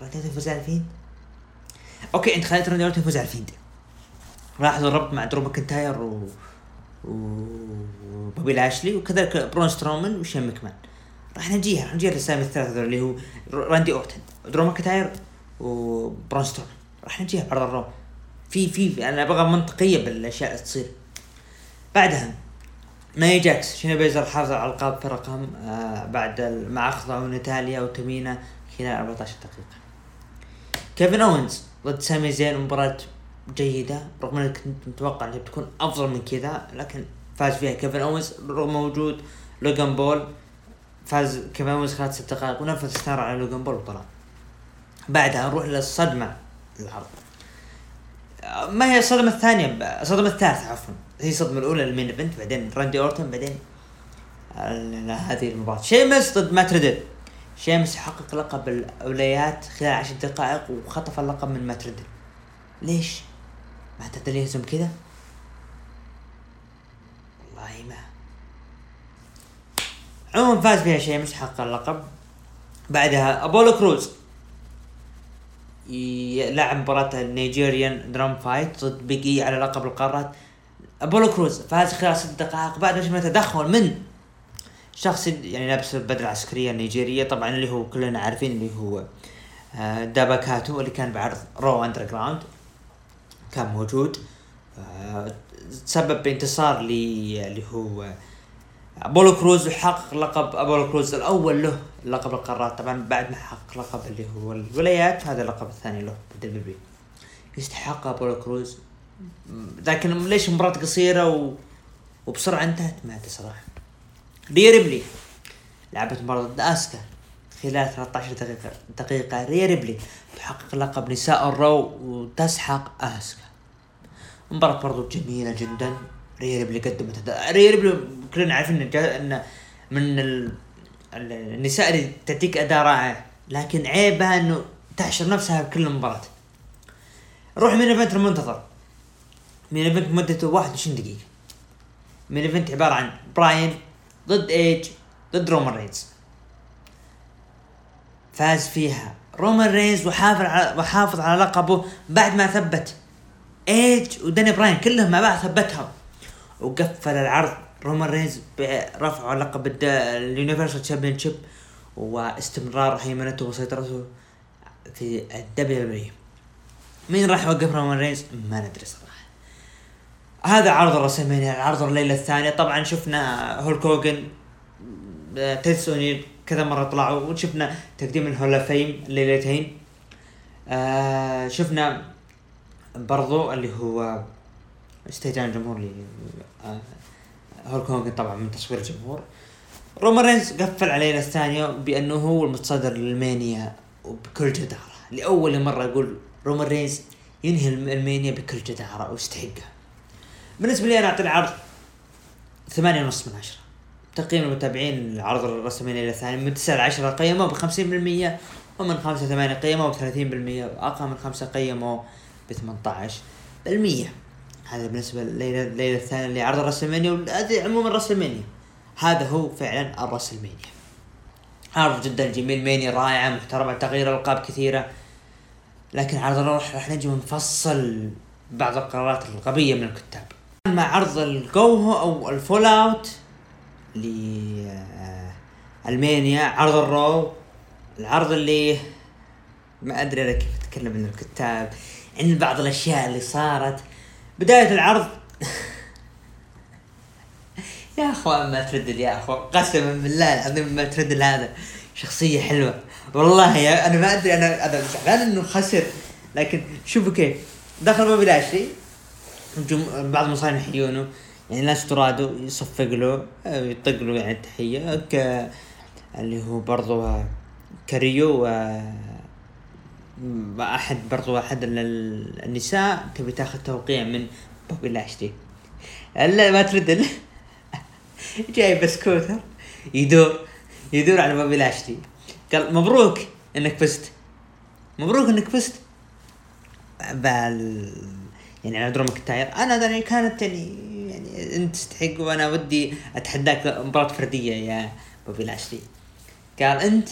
راندي اورتن يفوز على الفيند؟ okay أنت خليت راندي اورتن يفوز على الفيند لاحظوا الربط مع درو ماكنتاير و وبوبي لاشلي وكذلك برون سترومان وشين مكمان راح نجيها راح نجيها للأسامي الثلاثة هذول اللي هو راندي أورتن درو ماكنتاير وبرون سترومان راح نجيها بعرض الرو في في أنا أبغى منطقية بالأشياء اللي تصير. بعدها نايا جاكس شينا بيزر حافظ على ألقاب فرقهم آه بعد مع اخضعوا ناتاليا وتمينا خلال 14 دقيقة. كيفن اونز ضد سامي زين مباراة جيدة رغم اني كنت متوقع إنها بتكون أفضل من كذا لكن فاز فيها كيفن اونز رغم وجود لوجان بول. فاز اونز خلال ست دقائق ونفذ stunner على لوجان بول وطلع. بعدها نروح للصدمة العرض. ما هي الصدمة الثانية؟ الصدمة الثالثة عفوا. هي الصدمة الأولى ال main event بعدين راندي اورتون بعدين هذه المباراة. شيمس ضد مات ريدل. شيمس حقق لقب الولايات خلال عشر دقائق وخطف اللقب من مات ريدل. ليش؟ ما تدري يهزم كذا؟ والله ما عموما فاز فيها شيمس حقق اللقب. بعدها أبولو كروز. يلعب مباراة ال Nigerian drum fight ضد بيج إي على لقب القارات. أبولو كروز فاز خلال ست دقائق بعد ما تدخل من شخص يعني لابس البدله العسكريه النيجيريه طبعا اللي هو كلنا عارفين اللي هو آه، دابا كاتو اللي كان بعرض رو underground كان موجود. آه، تسبب بانتصار اللي هو أبولو كروز وحقق لقب أبولو كروز الأول له لقب القارات طبعا بعد ما حقق لقب اللي هو الولايات هذا اللقب الثاني له بالدبليو يستحق أبولو كروز. لكن ليش مباراة قصيرة و... وبسرعة انتهت؟ ما أدري صراحة. ريا ريبلي لعبت مباراة ضد أسكا خلال 13 دقيقة دقيقة. ريا ريبلي تحقق لقب نساء الرو وتسحق أسكا. مباراة برضو جميلة جدا. ريا ريبلي قدمت أداء ريا ريبلي كلنا عارفين إن جا- إن من ال... ال- النساء اللي تديك أداء رائع. لكن عيبها إنه تحشر نفسها بكل مباراة. نروح main event المنتظر. main event مدته 21 دقيقة. main event عبارة عن براين ضد ايج ضد رومان رينز فاز فيها رومان رينز وحافظ على وحافظ على لقبه بعد ما ثبت ايج ودانيال براين كلهم مع بعض ثبتهم. وقفل العرض رومان رينز برفعه لقب ال Universal Championship واستمرار هيمنته وسيطرته في الدبليو مين راح يوقف رومان رينز؟ ما ندري صراحة. هذا عرض الرسمينيا العرض الليلة الثانية طبعا شفنا هولك هوجن تايتس اونيل كذا مرة طلعوا وشفنا تقديم ال Hall of Fame الليلتين آه شفنا برضو اللي هو استهجان الجمهور هولك هوجن طبعا من تصوير الجمهور. رومان رينز قفل على الليلة الثانية بأنه هو المتصدر للمانيا وبكل جدارة. لأول مرة يقول رومان رينز ينهي الم- المانيا بكل جدارة ويستحقها. بالنسبة لي أنا أعطي العرض ثمانية ونص من عشرة. تقييم المتابعين العرض الرسمي إلى الثاني من 9 ل 10 قيموا ب 50% ومن 5 ل 8 قيموا ب 30% وأقل من 5 قيموا ب 18% هذا بالنسبة لليلة الليلة الثانية اللي عرض الرسلمانيا وهذه عموما الرسلمانيا. هذا هو فعلا الرسلمانيا. عرض جدا جميل مانيا رائعة محترمة تغيير القاب كثيرة. لكن عرض الروح راح نجي ونفصل بعض القرارات الغبيه من الكتاب. مع عرض الجوهو أو الفول اوت آه، ألمانيا عرض الرو العرض اللي ما أدري أنا كيف أتكلم عن الكتاب. عن بعض الأشياء اللي صارت بداية العرض. يا أخوان ما تردد يا أخوان. قسما بالله العظيم ما تردد هذا. شخصية حلوة. والله يا أنا ما أدري أنا أنا زعلان إنه خسر. لكن شوفوا كيف. دخل بوبي لاشلي بعض المصارعين يحيونه. يعني ناس ترادو يصفق له يطق له يعني التحيه اللي هو برضو كاريو م- احد برضو احد ال- ال- النساء تبي تاخذ توقيع من بوبي لاشلي. الا مات ريدل جاي بسكوتر يدور يدور على بوبي لاشلي. قال مبروك إنك فزت. مبروك إنك فزت. بال يعني على درو ماكنتاير أنا يعني كانت يعني يعني أنت تستحق وأنا ودي أتحداك مباراة فردية يا بوبي لاشلي. قال أنت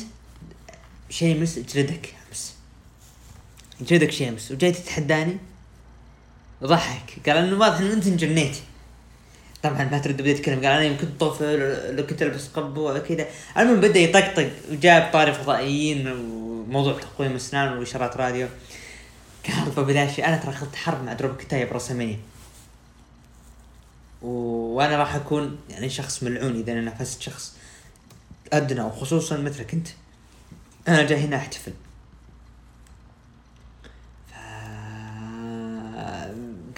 شيمس جلدك. جلدك شيمس وجاي تتحداني؟ ضحك. قال إنه واضح إنه أنت انجنيت. طبعا مات ريدل بدا يتكلم قال أنا يمكن طفل لو كنت ألبس قبو كذا. المهم بدأ يطقطق. وجاب طاري فضائيين وموضوع تقويم أسنان وإشارات راديو. قال بوبي لاشلي أنا ترى اخذت حرب مع دروب كتاية برسمينيا و... وأنا راح أكون يعني شخص ملعون إذا أنا نافست شخص أدنى وخصوصا مثلك أنت. أنا جاي هنا أحتفل.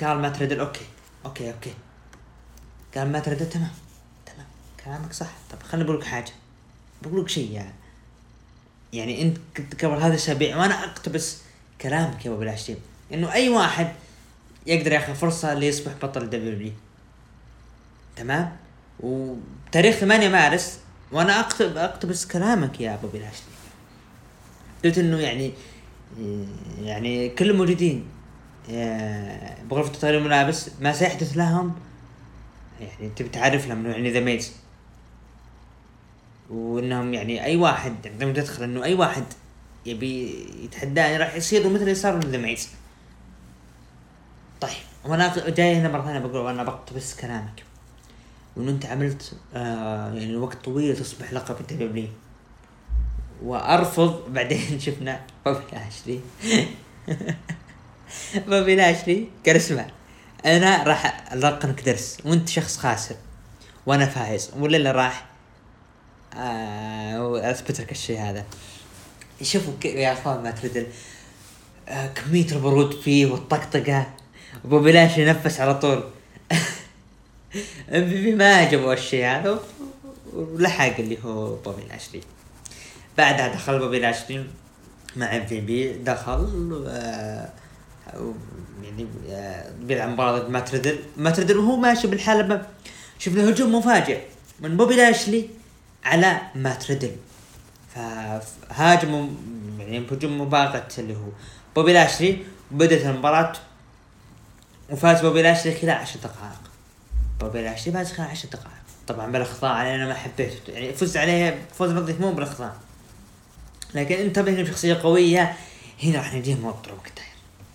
قال مات ريدل okay. okay okay. قال ما تريد تمام. تمام. كلامك صح. طب خليني بقول لك حاجة. بقول لك شيء يعني يعني أنت كنت قبل هذا الأسابيع وأنا أقتبس كلامك يا أبو العشرين إنه أي واحد يقدر ياخذ فرصة ليصبح بطل دبليو تمام؟ وتاريخ 8 مارس وأنا اكتب أقتبس كلامك يا أبو بلاشلي قلت إنه يعني يعني كل الموجودين بغرفة تطهير الملابس ما سيحدث لهم؟ يعني تبي تعرف لهم يعني ذا ميز وإنهم يعني أي واحد عندما تدخل إنه أي واحد يبي يتحداني راح يصير مثل اللي صار ذا ميز طيب وأنا جاي هنا مرة ثانية بقول وأنا بقتبس كلامك. وإنه أنت عملت آه يعني وقت طويل تصبح لقب الدبليو وأرفض بعدين شفنا بوبي لاشلي بوبي لاشلي قال اسمع أنا راح القنك درس وأنت شخص خاسر وأنا فايز. ولا اللي راح آه اثبت لك الشيء هذا. شوفوا يا أخوان مات ريدل آه كمية البرود فيه والطقطقة. وبوبي لاشلي نفس على طول. أم في بي ما عجبه الشيء هذا ولحق اللي هو بوبي لاشلي بعدها دخل بوبي لاشلي مع أم في بي. دخل آه يعني بيلعب مباراة ضد مات ريدل مات ريدل وهو ماشي بالحلبة شفنا هجوم مفاجئ من بوبي لاشلي على مات ريدل فهاجموا يعني بهجوم مباغت اللي هو بوبي لاشلي. وبدت المباراة وفاز بوبي لاشلي خلال عشر دقائق. بوبي لاشلي فاز خلال عشر دقائق. طبعا بالاخضاع عليه أنا ما حبيته. يعني فزت عليه فوز نظيف مو بالاخضاع لكن انتبه إنه بشخصيه قوية. هنا راح نديه موضوع كتير.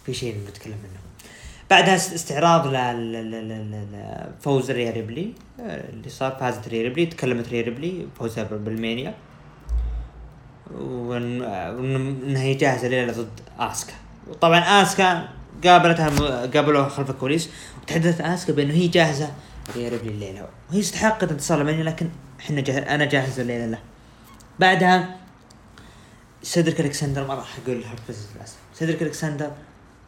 في شيء بنتكلم منه. بعدها است- استعراض ل- ل- ل- ل- ل- فوز ريا ريبلي آه، اللي صار فازت ريا ريبلي تكلمت ريا ريبلي فوزها بالمينيا. وإن- وإن- انها هي جاهزة ليلة ضد آسكا. وطبعا آسكا قابلتها قابلوها خلف الكواليس وتحدثت آسكا بأنه هي جاهزة ريا ريبلي الليلة. وهي استحقت انتصار ألمانيا لكن إحنا. أنا جاهز الليلة له بعدها سيدريك ألكسندر ما راح أقول للأسف. سيدريك ألكسندر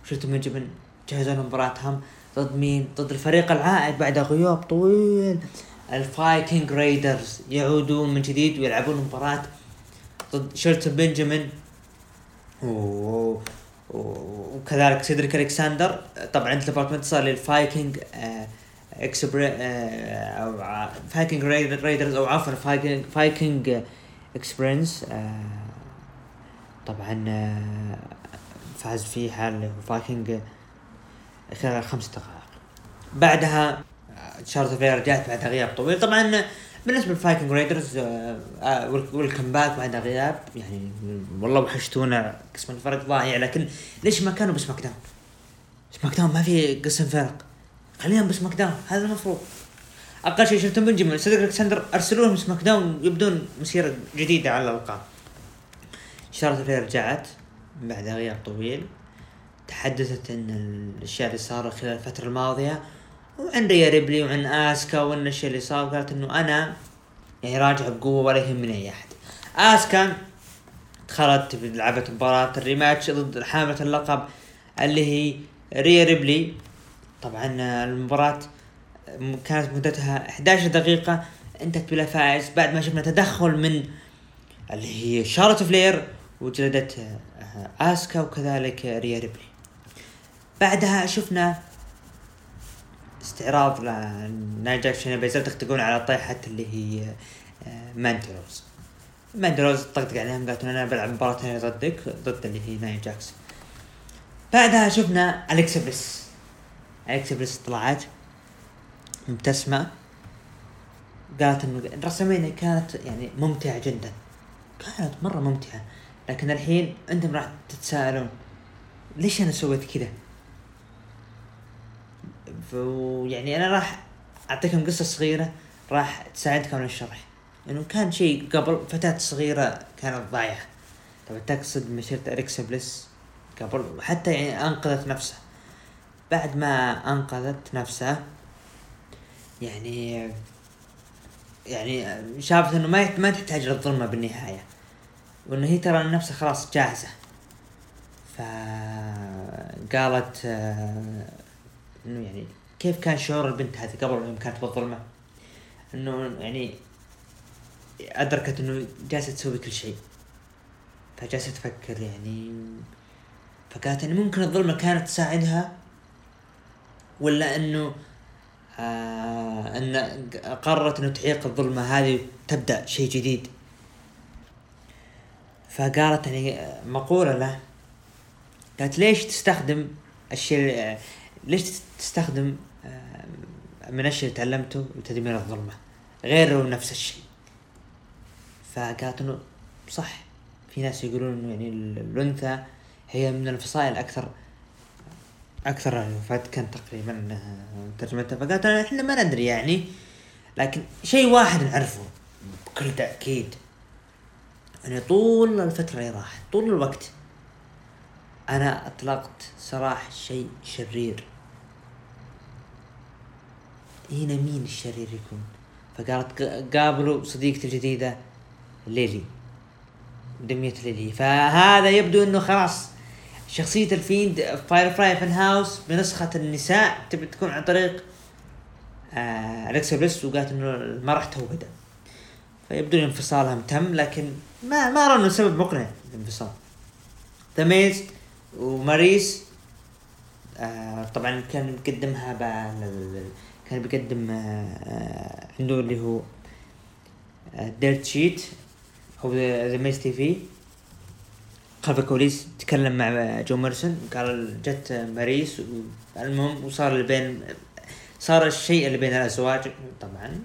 شيلتون بنجامين جهزوا لهم مباراتهم ضد مين؟ ضد الفريق العائد بعد غياب طويل. الفايكنج رايدرز يعودون من جديد ويلعبون مباراة ضد شيلتون بنجامين. وكذلك سيدريك الكسندر طبعا انت انتصار للفايكنج آه Experi- آه أو فايكنج رايدر- رايدرز أو عفوا فايكنج فايكنج Experience. آه طبعا آه فاز فيها اللي هو فايكنج خلال خمس دقائق. بعدها آه، شارلوت فلير رجعت بعد غياب طويل. طبعا بالنسبة للفايكنج رايدرز welcome back بعد غياب يعني والله وحشتونا قسم الفرق ضايع. لكن ليش ما كانوا بسماك داون؟ سماك داون ما في قسم فرق خليهم بسماك داون هذا المفروض. أقل شيء شيلتون بنجامين سيدريك ألكسندر ارسلوا لهم سماك داون يبدون مسيرة جديدة على الألقاب. شارلوت فلير رجعت بعد غياب طويل. تحدثت إن الأشياء اللي صارت خلال الفترة الماضية وعن ريا ريبلي وعن آسكا وإن الشيء اللي صار قالت إنه أنا يعني راجع بقوة ولا يهمني أي أحد. آسكا دخلت لعبت مباراة ال rematch ضد حاملة اللقب اللي هي ريا ريبلي. طبعا المباراة كانت مدتها 11 دقيقة انتهت بلا فائز بعد ما شفنا تدخل من اللي هي شارلوت فلير وجلدت آسكا وكذلك ريا ريبلي بعدها شفنا استعراض لنايا جاكس وشاينا بيزلر تختقون على طيحة اللي هي آه، ماندي روز. ماندي روز طقطق عليهم قالت أنا بلعب مباراة ثانية ضدك ضد اللي هي نايا جاكس بعدها شفنا أليكسا بليس. أليكسا بليس طلعت مبتسمة. قالت إنه الرسمينيا كانت يعني ممتعة جدا. كانت مرة ممتعة. لكن الحين أنتم راح تتساءلون ليش أنا سويت كذا؟ ف- يعني أنا راح أعطيكم قصة صغيرة راح تساعدكم على الشرح. إنه كان شيء قبل فتاة صغيرة كانت ضايعة طبعا تقصد مسيرة اريكسا بليس قبل؟ حتى يعني أنقذت نفسها. بعد ما أنقذت نفسها يعني يعني شافت إنه ما ما تحتاج للظلمة بالنهاية. وإنه هي ترى نفسها خلاص جاهزة. فقالت آه، إنه يعني كيف كان شعور البنت هذه قبل يوم كانت بالظلمة؟ إنه يعني أدركت إنه جالسة تسوي كل شيء. فجالسة تفكر يعني فقالت ان ممكن الظلمة كانت تساعدها ولا إنه آه إن قررت إنه تعيق الظلمة هذه وتبدأ شيء جديد. فقالت يعني مقولة له قالت ليش تستخدم الشيء ليش تستخدم آه، من الشيء اللي تعلمته لتدمير الظلمة غيره نفس الشيء. فقالت إنه صح. في ناس يقولون إنه يعني الأنثى هي من الفصائل أكثر أكثر فتكا تقريبا آه، ترجمتها. فقالت إحنا ما ندري يعني لكن شيء واحد نعرفه بكل تأكيد. يعني طول الفترة اللي راحت طول الوقت أنا أطلقت سراح شيء شرير. هنا مين الشرير يكون؟ فقالت قابلوا صديقتي الجديدة ليلي دمية ليلي. فهذا يبدو إنه خلاص شخصية الفيند فايرفلاي فن هاوس بنسخة النساء تبي تكون عن طريق آه الكسا بليس وقالت إنه المرح تو بدا فيبدو إن انفصالهم تم لكن ما ما ارى إنه سبب مقنع الانفصال ذا ميز وماريس آه طبعا كان ل- كان بيقدم آه آه عنده اللي هو ديرت شيت أو ذا ميز تي في. خلف الكواليس تكلم مع جون موريسون قال جت ماريس المهم وصار اللي بين صار الشيء اللي بين الأزواج. طبعا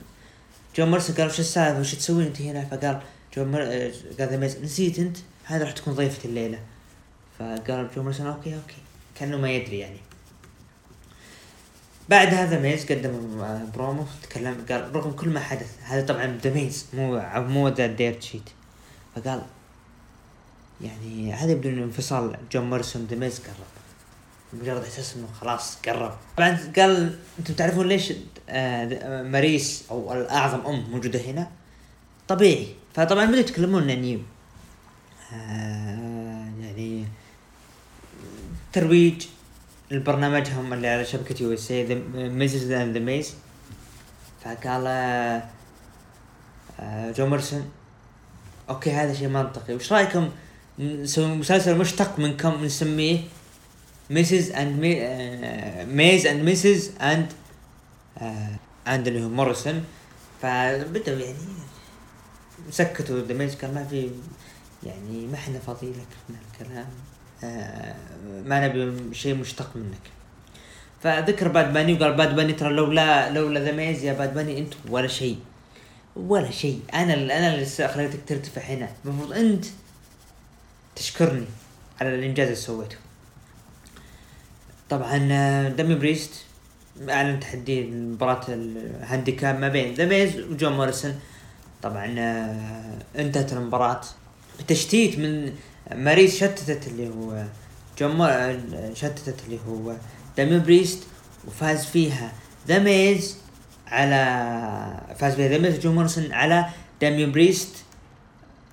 جون موريسون قال وش السالفة؟ وش تسوين أنت هنا؟ فقال جو مر... آه، قال ذا نسيت أنت؟ هذا راح تكون ضيفة الليلة. فقال جون موريسون okay okay. كأنه ما يدري يعني. بعد هذا ميز قدم آه، برومو تكلم قال رغم كل ما حدث هذا طبعا ذا ميز مو مو ذا ديرت شيت فقال يعني هذا يبدو انه انفصال جون موريسون ذا ميز قرب. مجرد إحساس إنه خلاص قرب. طبعا قال أنتم تعرفون ليش آه ماريس أو الأعظم أم موجودة هنا؟ طبيعي. فطبعا بدأوا يتكلمون عن نيو آه يعني ترويج لبرنامجهم اللي على شبكة يو اس اي Mrs and the Miz فقال آه، آه، جو مورسون أوكي هذا شيء منطقي. وش رأيكم؟ نسوي مسلسل مشتق منكم نسميه؟ ميسز اند ميز اند ميسز اند اند اللي هو موريسون فبدأوا يعني سكتوا قال ما في يعني ما إحنا فاضيين لك من الكلام. آه ما نبي شيء مشتق منك. فذكر باد باني وقال باد باني ترى لولا لولا ذا ميز يا باد باني انت ولا شيء. ولا شيء. أنا أنا اللي خليتك ترتفع هنا. المفروض أنت تشكرني على الإنجاز اللي سويته. طبعا آه، داميان بريست أعلن تحدي مباراة ال handicap ما بين ذا ميز وجون موريسون. طبعا آه، انتهت المباراة. بتشتيت من ماريس شتتت اللي هو جون مور- آه، شتتت اللي هو داميان بريست وفاز فيها. ذا ميز على فاز فيها ذا ميز موريسون على داميان بريست.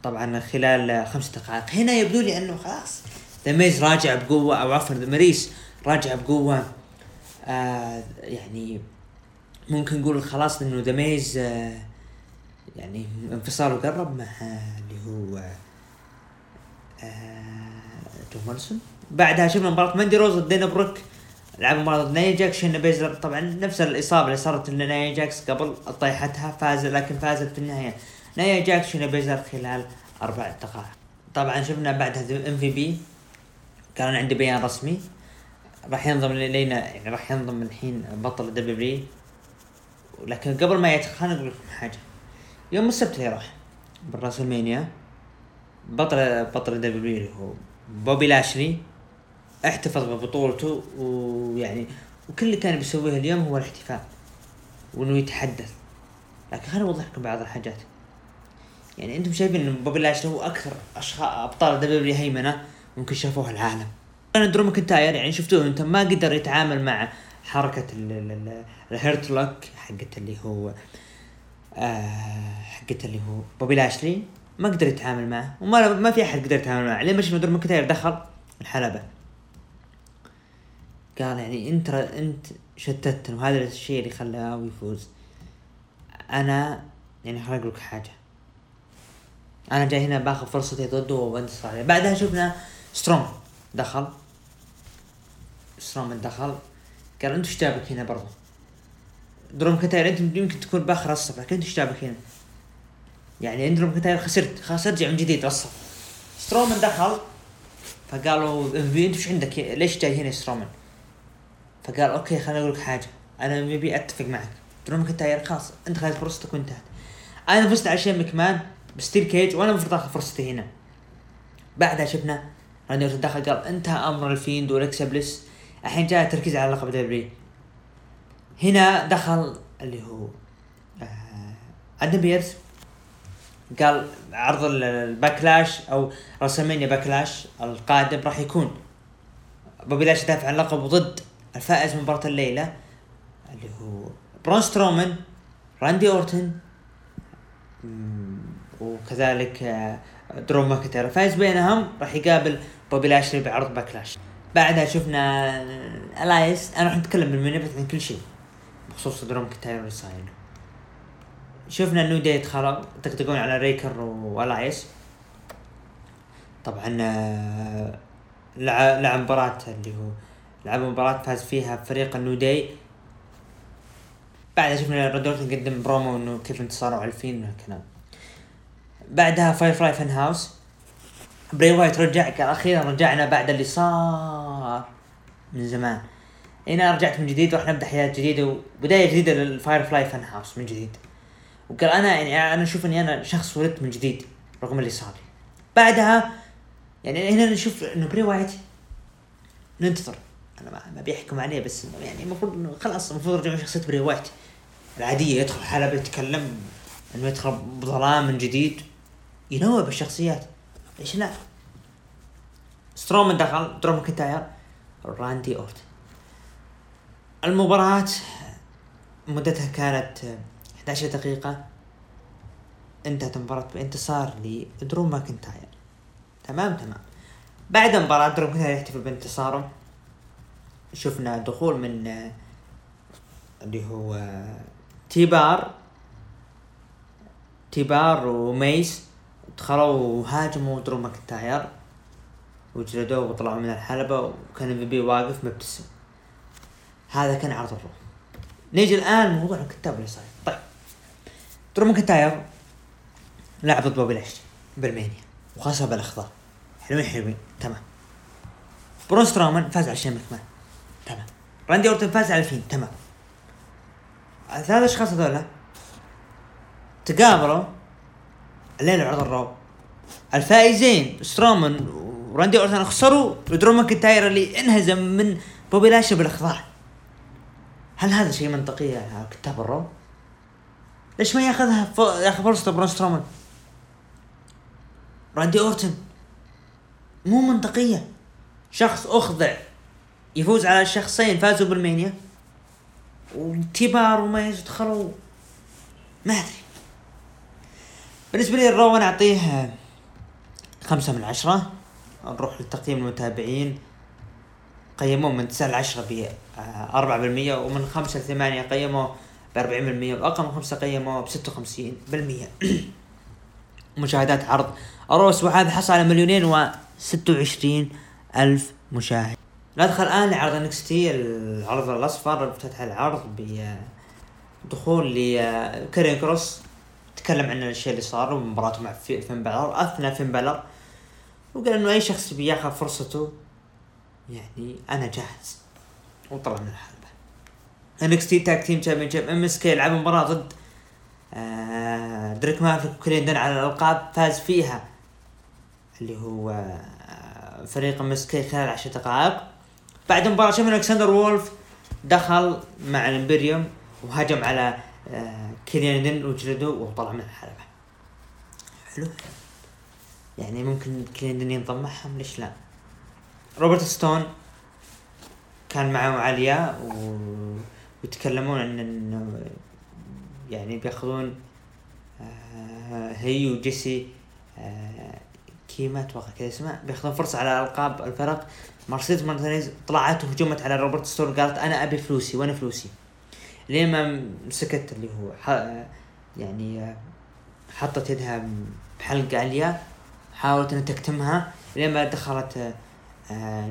طبعا خلال خمس دقائق. هنا يبدو لي إنه خلاص ذا ميز راجع بقوة أو عفوا ذا ماريس راجع بقوة. آه يعني ممكن نقول خلاص إنه ذا ميز آه يعني انفصاله قرب مع اللي هو آه، جون موريسون بعدها شفنا مباراة ماندي روز ضد دانا بروك. لعب مباراة ضد نايا جاكس. شينا بيزلر طبعا نفس الإصابة اللي صارت لنايا جاكس قبل طيحتها فاز لكن فازت في النهاية. نايا جاكس شينا بيزلر خلال أربع دقائق. طبعا شفنا بعدها إم في بي. كان عندي بيان رسمي. راح ينضم الينا يعني راح ينضم الحين بطل دبليو لكن قبل ما أقول لكم حاجة. يوم السبت اللي راح بالراسلمانيا بطل بطل دبليو اللي هو بوبي لاشلي. احتفظ ببطولته ويعني وكل اللي كان بيسويه اليوم هو الاحتفال وإنه يتحدث. لكن خليني أوضح لكم بعض الحاجات. يعني أنتم شايفين إن بوبي لاشلي هو أكثر اشخاص أبطال دبليو هيمنة ممكن شافوها العالم. أنا درو ماكنتاير يعني شفتوه أنتم ما قدر يتعامل مع حركة الهيرت لوك حقت اللي هو آه حقت اللي هو بوبي لاشلي ما قدر يتعامل معه وما ما في أحد قدر يتعامل معه. لين شفنا درو ماكنتاير دخل؟ الحلبه قال يعني أنت أنت شتتنا وهذا الشيء اللي خلاه يفوز. أنا يعني أقول لك حاجة. أنا جاي هنا باخذ فرصتي ضده وانتصر عليه بعدها شفنا ستروم دخل. ستروم دخل. قال أنت إيش جابك هنا برضه؟ درو ماكنتاير. أنت يمكن تكون باخر الصف لكن انت إيش جابك هنا؟ يعني أنت درو ماكنتاير خسرت. خلاص أرجع من جديد للصف سترومان دخل. فقالوا أنت إيش عندك؟ ليش جاي هنا سترومان فقال okay خليني أقول لك حاجة. أنا مبي أتفق معك. درو ماكنتاير خلاص. أنت خذت فرصتك وانتهت. أنا فزت على شين مكمان. ب steel cage. وأنا المفروض آخذ فرصتي هنا. بعدها شفنا راندي دخل قال انتهى أمر الفيند والكسا بليس الحين جاء التركيز على لقب دبليو. هنا دخل اللي هو آه آدم بيرس قال عرض الباكلاش أو رسمينيا باكلاش القادم راح يكون. بوبي لاشلي يدافع عن اللقب ضد الفائز من مباراة الليلة اللي هو برون سترومان راندي أورتن وكذلك آه، درو ماكنتاير. الفائز بينهم راح يقابل بوبي لاشلي بعرض باكلاش. بعدها شفنا الـ Miz. أنا راح نتكلم بالميني عن كل شيء. بخصوص درو ماكنتاير اللي صاير شفنا الـ New Day دخلوا يطقطقون على رايكر والـ Miz طبعا آه، لعب لعب مباراة اللي هو لعب مباراة فاز فيها فريق الـ New Day. بعدها شفنا راندي أورتن قدم برومو إنه كيف انتصاروا على الـ Fiend والكلام بعدها Firefly Fun House بري وايت رجع أخيرا رجعنا بعد اللي صار من زمان. هنا رجعت من جديد وراح نبدأ حياة جديدة وبداية جديدة للـ Firefly Fun House من جديد. وقال أنا يعني أنا أشوف إني أنا شخص ولدت من جديد رغم اللي صار لي. بعدها يعني هنا نشوف إنه بري وايت ننتظر. أنا ما, بيحكم عليه بس يعني المفروض إنه خلاص المفروض يرجعون شخصية بري وايت العادية يدخل حلبة يتكلم إنه يدخل بظلام من جديد. ينوع بالشخصيات ليش لا؟ سترومان دخل درو ماكنتاير راندي اورتن المباراة مدتها كانت 11 دقيقة. انتهت المباراة بانتصار لدرو ماكنتاير. تمام تمام. بعد المباراة درو ماكنتاير يحتفل بانتصاره. شفنا دخول من اللي هو تيبار. تيبار وميس دخلوا وهاجموا درو ماكنتاير. وجلدوه وطلعوا من الحلبة. وكان MVP واقف مبتسم. هذا كان عرض الرو نيجي الآن موضوع الكتاب اللي صاير طيب درو ماكنتاير لعب ضد بوبي لاشلي بريسلمانيا وخسر بالإخضاع. حلوين حلوين. تمام. برون سترومان فاز على شين مكمان تمام. راندي أورتن فاز على الـ Fiend تمام. الثلاث أشخاص هذولا تقابلوا الليلة عرض الرو. الفائزين سترومان وراندي أورتن خسروا ودرو ماكنتاير اللي انهزم من بوبي لاشلي بالاخضاع هل هذا شيء منطقي يا كتاب الرو؟ ليش ما ياخذها. ياخذ فرصته برون سترومان؟ راندي أورتن مو منطقية شخص أخضع يفوز على شخصين فازوا بريسلمانيا وتيبار وميس يدخلوا ما أدري بالنسبة لي الرو أنا أعطيه خمسة من عشرة نروح لتقييم المتابعين قيموه من تسعة لعشرة ب أربعة بالمية ومن خمسة لثمانية قيموه ب 40% وأقل من خمسة قيموه ب 56% مشاهدات عرض الرو وهذا حصل على مليونين و 26 ألف مشاهد. ندخل الآن لعرض NXT العرض الأصفر افتتح العرض بدخول لكاريون كروس. تكلم عن الشيء اللي صار ومباراته مع في- فين بالر اثنى فين بالر وقال إنه أي شخص بياخذ فرصته يعني أنا جاهز. وطلع. من الحلبة انكس تي تاك تيم تشامبيون شيب MSK يلعب مباراة ضد آه، دريك مافريك وكليندن على الألقاب فاز فيها اللي هو آه، فريق ام اس كي خلال عشر دقائق. بعد المباراة شفنا ألكسندر وولف دخل مع الامبريوم وهجم على آه، كليندن وجلده وطلع من الحلبة. حلو. يعني ممكن كليندن ينضم معهم ليش لا؟ روبرت ستون كان معه عليا و... ويتكلمون عن إنه يعني بياخذون آه هي وجيسي آه كاميا أتوقع كذا اسمه بياخذون فرصة على ألقاب الفرق. مرسيدس مارتينيز طلعت وهجمت على روبرت ستون قالت أنا أبي فلوسي وأنا فلوسي. لين ما مسكت اللي هو ح... يعني آه، حطت يدها بحلق عليا حاولت ان تكتمها. لين ما دخلت آه، آه،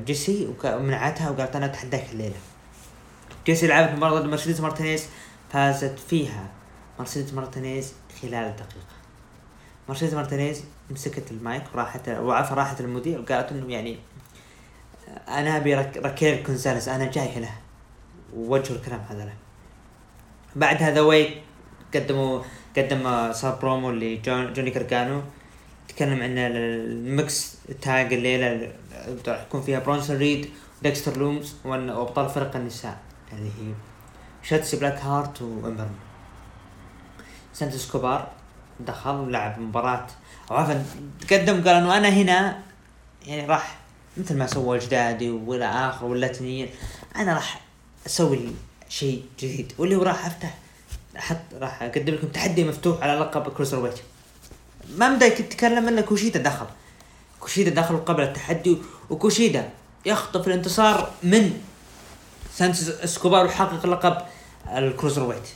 جيسي وك- ومنعتها وقالت أنا أتحداك الليلة. جيسي لعبت مباراة ضد مرسيدس مارتينيز فازت فيها مرسيدس مارتينيز خلال دقيقة مرسيدس مارتينيز مسكت المايك وراحت وعفوا راحت المذيع وقالت إنه يعني أنا أبي راكيل كونزاليس أنا جاي هنا ووجهوا الكلام هذا له. بعد هذا ويت قدموا قدم صار برومو لجوني قارقانو. تكلم عن الـ mixed tag الليلة راح يكون فيها برونسون ريد وديكستر لومز وابطال فرق النساء. اللي هي. شاتسي بلاك هارت وإمبر. سانتوس إسكوبار دخل ولعب مباراة. أو عفوا تقدم قال إنه أنا هنا يعني راح مثل ما سوى اجدادي وإلى آخر واللاتينيين أنا راح أسوي شيء جديد. واللي هو راح أفتح أحط راح أقدم لكم تحدي مفتوح على لقب Cruiserweight ما بدا يتكلم إلا كوشيدا دخل. كوشيدا دخل قبل التحدي وكوشيدا يخطف الانتصار من سانتوس إسكوبار ويحقق لقب الـ Cruiserweight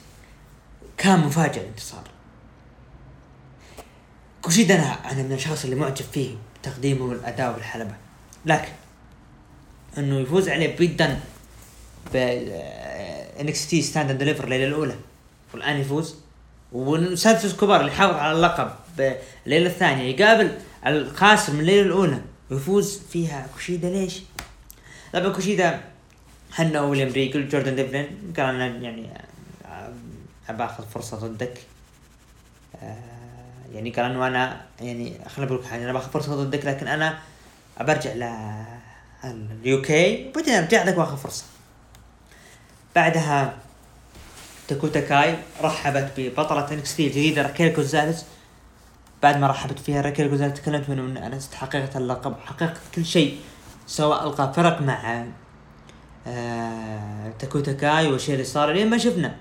كان مفاجئ الانتصار. كوشيدا أنا أنا من الاشخاص اللي معجب فيه بتقديمه والأداء والحلبة. لكن إنه يفوز عليه بيت دن ب NXT Stand and Deliver الليلة الأولى والآن يفوز. وسانتوس إسكوبار اللي حافظ على اللقب بالليلة الثانية يقابل الخاسر من الليلة الأولى ويفوز فيها كوشيدا. ليش؟ طبعا كوشيدا هنأ ويليام ريجل جوردن ديفلين قال أنا يعني آه، أبى أخذ فرصة ضدك. آه، يعني قال أنه أنا يعني خليني بقول لك حاجة أنا باخذ فرصة ضدك لكن أنا ابى ارجع ل ال UK وبعدين أرجع لك وأخذ فرصة. بعدها داكوتا كاي رحبت ببطلة NXT الجديدة راكيل جونزاليز بعد ما رحبت فيها راكيل جونزاليز تكلمت منه إن أنا حققت اللقب حققت كل شيء سواء ألقى فرق مع آه داكوتا كاي والشيء اللي صار لين ما شفنا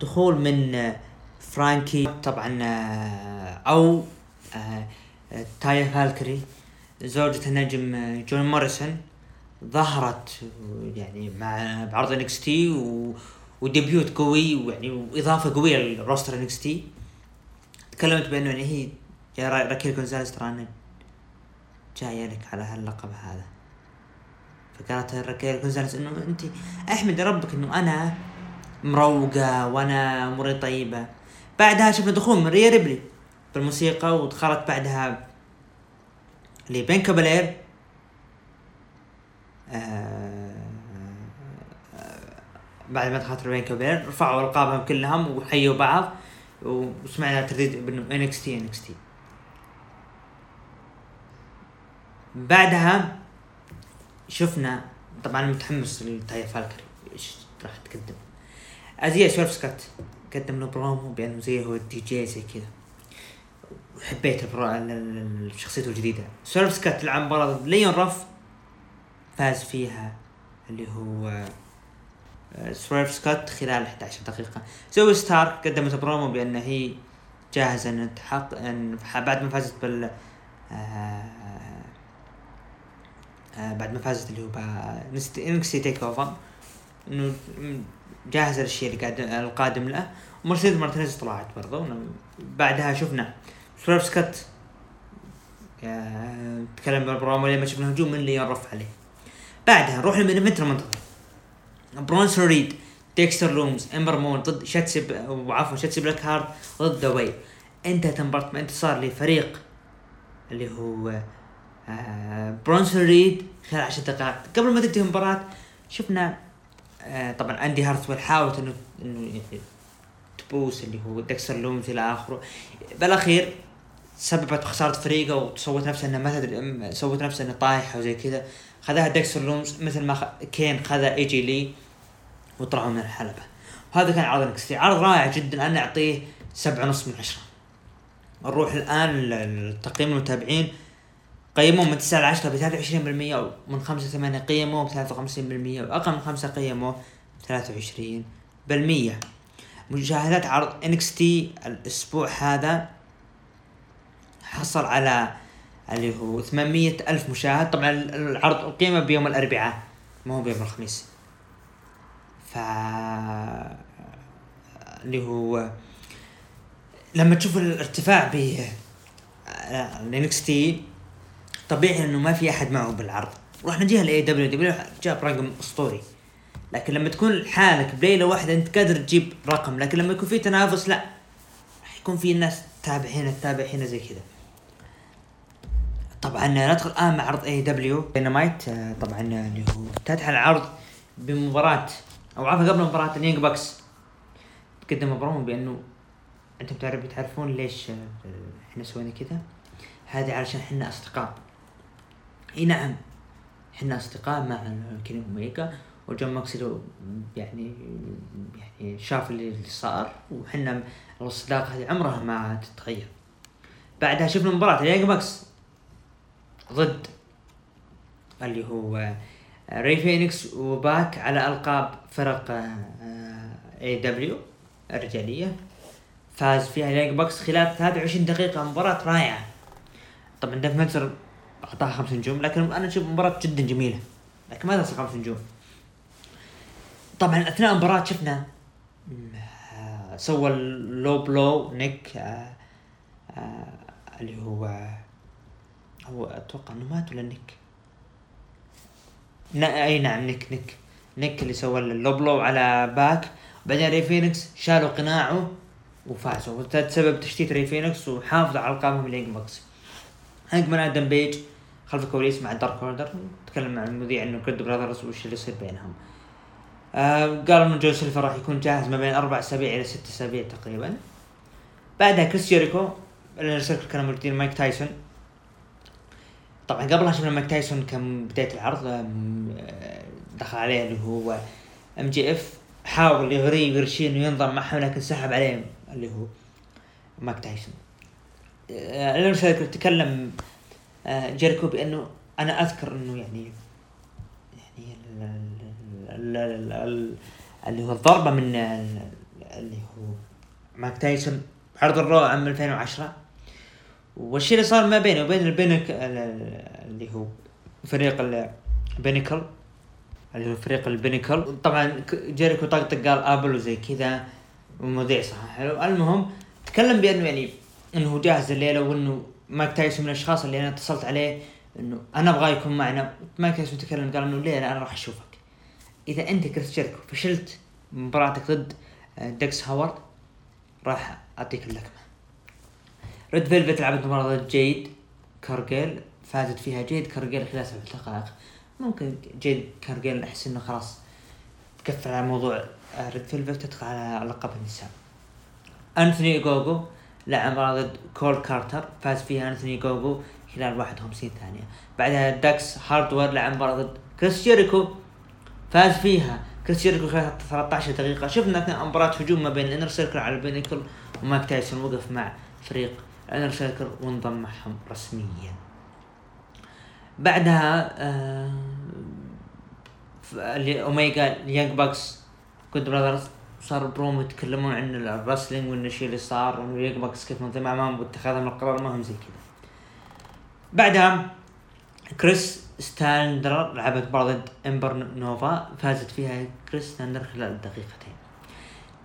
دخول من آه فرانكي طبعا آه أو آه، تايا فالكيري زوجة النجم آه، جون موريسون ظهرت يعني مع بعرض NXT و... و debut قوي ويعني وإضافة قوية لل roster NXT تكلمت بأنه يعني هي يا را- راكيل جونزاليز ترى جاية لك على هاللقب هذا. فقالت راكيل جونزاليز إنه أنت أحمد ربك إنه أنا مروقة وأنا أموري طيبة. بعدها شفنا دخول من ريا ريبلي بالموسيقى ودخلت بعدها لبيانكا بلير آه بعد ما دخلت بيانكا بلير رفعوا القابهم كلهم وحيوا بعض وسمعنا ترديد NXT NXT. بعدها شفنا طبعا متحمس لتايا فالكيري إيش راح تقدم. ازايا سويرف سكوت قدم له برومو بانه زي هو الدي جي زي كذا. وحبيت شخصيته الجديدة سويرف سكوت لعب مباراة ضد ليون راف فاز فيها اللي هو سويرف سكوت خلال 11 دقيقة. زوي ستارك قدمت برومو بأن هي جاهزة أن تحقق أن بعد ما فازت بال آه، آه، بعد ما فازت اللي هو انكسي تيك اوفر إنه م- جاهز الاشياء اللي قاعد القادم له. ومرسيدس مارتينيز طلعت برضو. بعدها شفنا سويرف سكوت آه، تكلم بالبرومو لما شفنا هجوم من اللي ينرف عليه. بعدها نروح للمينيمنت المنتظر برونسون ريد ديكستر لوميس امبر مون ضد شاتسي وعفوا شاتسي بلاك هارد ضد Way انتهت المباراة بانتصار لفريق اللي هو آه برونسون ريد خلال عشر دقائق. قبل ما تنتهي المباراة شفنا آه طبعا اندي هارثويل حاولت انه إنه تبوس اللي هو ديكستر لوميس إلى آخره. بالأخير سببت خسارة فريقه وسوت نفسها انها ما تدري سوت نفسها انها طايحة وزي كذا. خذاها ديكستر لوميس مثل ما. كين خذا AJ Lee وطلعوا من الحلبة. وهذا كان عرض NXT عرض رائع جدا. أنا أعطيه سبعة ونص من عشرة. نروح الآن لتقييم المتابعين. قيموه من 9 ل 10 ب 23% ومن 5 ل 8 قيموه ب 53% واقل من 5 قيموه ب 23% مشاهدات عرض NXT الأسبوع هذا حصل على اللي هو 800 ألف مشاهد. طبعا العرض أقيم بيوم الأربعاء ما هو بيوم الخميس. اللي هو لما تشوف الارتفاع ب NXT طبيعي إنه ما في أحد معه بالعرض. رحنا جهة ال AEW جاب رقم أسطوري. لكن لما تكون حالك بليلة واحدة أنت قادر تجيب رقم لكن لما يكون في تنافس لا. راح يكون في الناس تتابع هنا تتابع هنا زي كذا طبعا ندخل الآن مع عرض AEW Dynamite آه، طبعا اللي هو افتتح العرض بمباراة أو عفوا قبل مباراة ال Young Bucks. قدم برومو بأنه أنتم تعرف تعرفون ليش آه، إحنا سوينا كذا؟ هذه علشان إحنا أصدقاء. إي نعم إحنا أصدقاء مع كيني اوميجا وجون موكسلي يعني يعني شاف اللي صار وحنا الصداقه هذه عمرها ما تتغير. بعدها شفنا مباراة ال Young Bucks. ضد اللي هو ري فينيكس وباك على ألقاب فرق AEW الرجالية. فاز فيها ال Young Bucks خلال 23 دقيقة مباراة رائعة. طبعا ديف ميلتزر اعطاها خمس نجوم لكن أنا أشوف مباراة جدا جميلة. لكن ما تصل خمس نجوم. طبعا أثناء المباراة شفنا آه، سوى ال low blow نيك آه، آه، اللي هو هو أتوقع إنه مات ولا نيك؟ أي نعم نيك نيك نيك اللي سوى ال low blow على باك. بعدين ري فينيكس شالوا قناعه وفازوا. سبب تشتيت ري فينيكس وحافظوا على القابهم ال Young Bucks. هانجمان آدم بيج خلف الكواليس مع Dark Order تكلم مع المذيع إنه كريد براذرز وش اللي يصير بينهم. آه قال إنه جون سيلفر راح يكون جاهز ما بين أربع أسابيع إلى ست أسابيع تقريبا. بعدها كريس جيريكو ال Inner Circle كانوا موجودين مايك تايسون. طبعا قبلها شفنا مايك تايسون كان بداية العرض آه، دخل عليه اللي هو MJF حاول يغريه ويرشيه إنه ينضم معهم لكن سحب عليه اللي هو مايك تايسون. آه، الين سيركل تكلم آه، جيريكو بأنه أنا أذكر إنه يعني يعني ال- ال- ال- ال- ال- اللي هو الضربة من ال- اللي هو مايك تايسون عرض الرو عام 2010 والشيء اللي صار ما بينه وبين البينك ال- ال- اللي هو فريق البينيكل اللي هو فريق البينيكل طبعا جيريكو طقطق قال آبل وزي كذا والمذيع صح حلو. المهم تكلم بأنه يعني إنه جاهز الليلة وإنه مايك تايسون من الأشخاص اللي أنا اتصلت عليه إنه أنا أبغاه يكون معنا. مايك تايسون تكلم قال إنه ليه أنا راح أشوفك. إذا أنت كريس جيريكو فشلت مباراتك ضد آه، داكس هاروود راح أعطيك اللقمة. Red Velvet لعبت مباراة ضد جيد كارجيل فازت فيها جيد كارجيل خلال سبع دقائق. ممكن جيد كارجيل أحس إنه خلاص تقفل على موضوع Red Velvet تدخل على لقب النساء. انثوني اوجوجو لعب مباراة ضد كول كارتر فاز فيها انثوني اوجوجو خلال 51 ثانية. بعدها داكس هاروود لعب مباراة ضد كريس جيريكو فاز فيها كريس جيريكو خلال 13 دقيقة. شفنا أثناء مباراة هجوم ما بين ال Inner Circle على ال Pinnacle ومايك تايسون وقف مع فريق ال Inner Circle وانضم معهم رسميا. بعدها آه أوميجا ال Young Bucks Good Brothers صار برومو يتكلمون عن ال wrestling وإن الشيء اللي صار وإنه ال Young Bucks كيف منظم امام واتخاذهم القرار ما هم زي كذا. بعدها كريس ستاتلاندر لعبت مباراة ضد امبر نوفا فازت فيها كريس ستاتلاندر خلال دقيقتين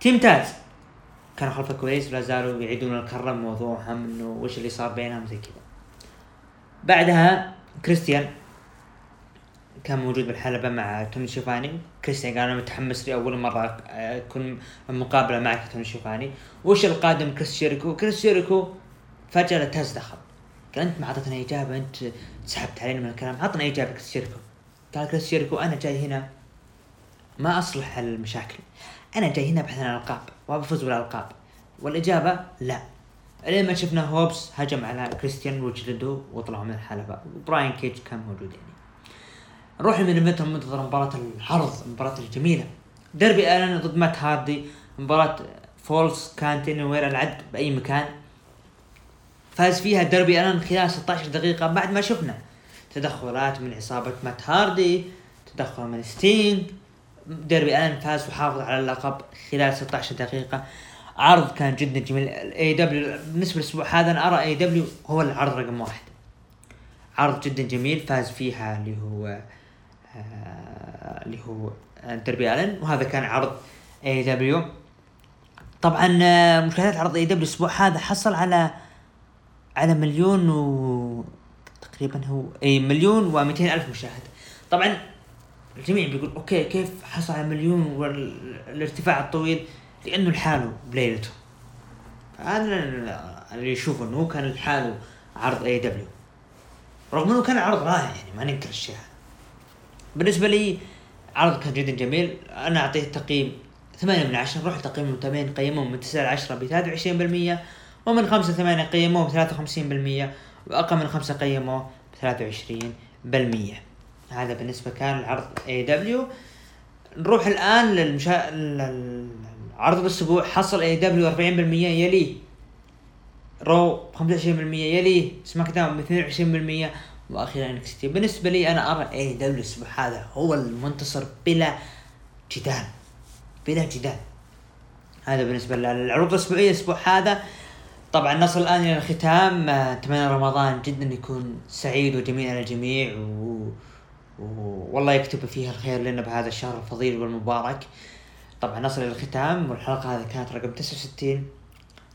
Team Taz كانوا خلف الكواليس ولا زالوا يعيدون الكرة موضوعهم إنه وش اللي صار بينهم زي كذا. بعدها كريستيان كان موجود بالحلبة مع توني شيفاني. كريستيان قال أنا متحمس لاول مرة أكون مقابلة معك توني شيفاني. وش القادم؟ كريس شيريكو. كريس شيريكو فجأة تاز دخل. قال أنت ما اعطيتنا إجابة أنت سحبت علينا من الكلام. عطنا إجابة كريس شيريكو. قال كريس شيريكو أنا جاي هنا ما أصلح المشاكل. أنا جاي هنا ابحث عن الألقاب وابى أفوز بالألقاب. والإجابة لا. لين ما شفنا هوبس هجم على كريستيان وجلده وطلعوا من الحلبة. وبراين كيج كان موجود يعني. نروح main event منتظر مباراة العرض المباراة الجميلة. داربي الن ضد مات هاردي. مباراة falls count anywhere العد بأي مكان. فاز فيها داربي الن خلال 16 دقيقة بعد ما شفنا تدخلات من عصابة مات هاردي تدخل من ستينج داربي الن فاز وحافظ على اللقب خلال 16 دقيقة. عرض كان جدا جميل. AEW بالنسبة للأسبوع هذا أنا أرى AEW هو العرض رقم واحد. عرض جدا جميل. فاز فيها اللي هو آه، اللي هو داربي الن وهذا كان عرض AEW طبعا آه، مشاهدات عرض AEW الأسبوع هذا حصل على على مليون و تقريبا هو اي مليون و200 ألف مشاهد. طبعا الجميع بيقول أوكي كيف حصل على مليون والارتفاع الطويل؟ لأنه لحاله بليلته. هذا اللي يشوفه إنه هو كان لحاله عرض AEW رغم إنه كان عرض رائع يعني ما ننكر الشيء هذا. بالنسبة لي عرض كان جدا جميل. أنا أعطيه تقييم ثمانية من عشرة. روح تقييم المتابعين قيموه من تسعة لعشرة ب 23% ومن خمسة ثمانية قيموه ب 53% وأقل من خمسة قيموه ب 23% هذا بالنسبة كان العرض AEW نروح الآن للمشا... للعرض الأسبوع حصل AEW 40% يليه Raw 25% يليه SmackDown ب 22% وأخيرا NXT بالنسبة لي أنا أرى AEW الأسبوع هذا هو المنتصر بلا جدال. بلا جدال. هذا بالنسبة للعروض الأسبوعية. الأسبوع هذا طبعا نصل الآن إلى الختام. أتمنى رمضان جدا يكون سعيد وجميل على الجميع. و... والله يكتب فيها الخير لنا بهذا الشهر الفضيل والمبارك. طبعا نصل إلى الختام والحلقة هذه كانت رقم 69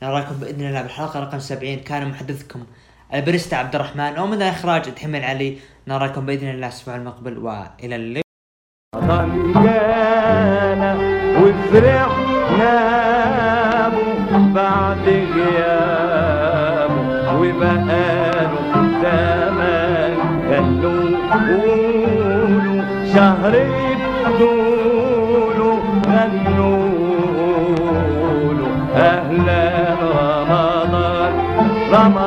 نراكم بإذن الله بالحلقة رقم 70 كان محدثكم البريستا عبد الرحمن ومن الاخراج اتحمل علي. نراكم بإذن الله الأسبوع المقبل وإلى اللقاء. شهر بدوله غنوا له أهلا رمضان رمضان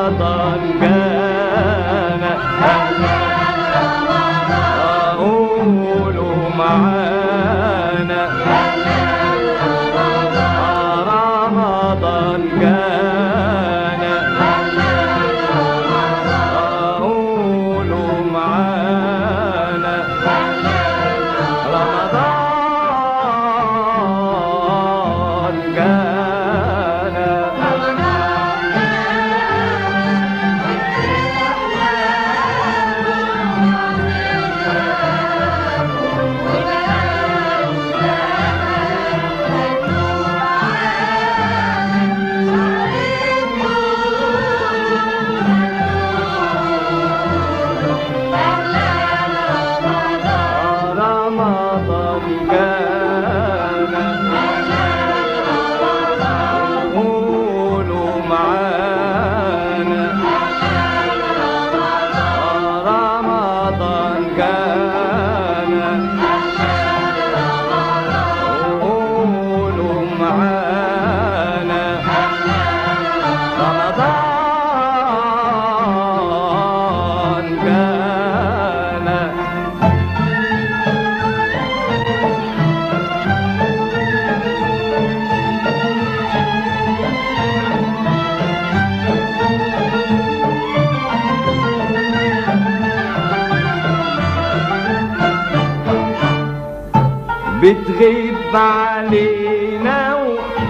بتغيب علينا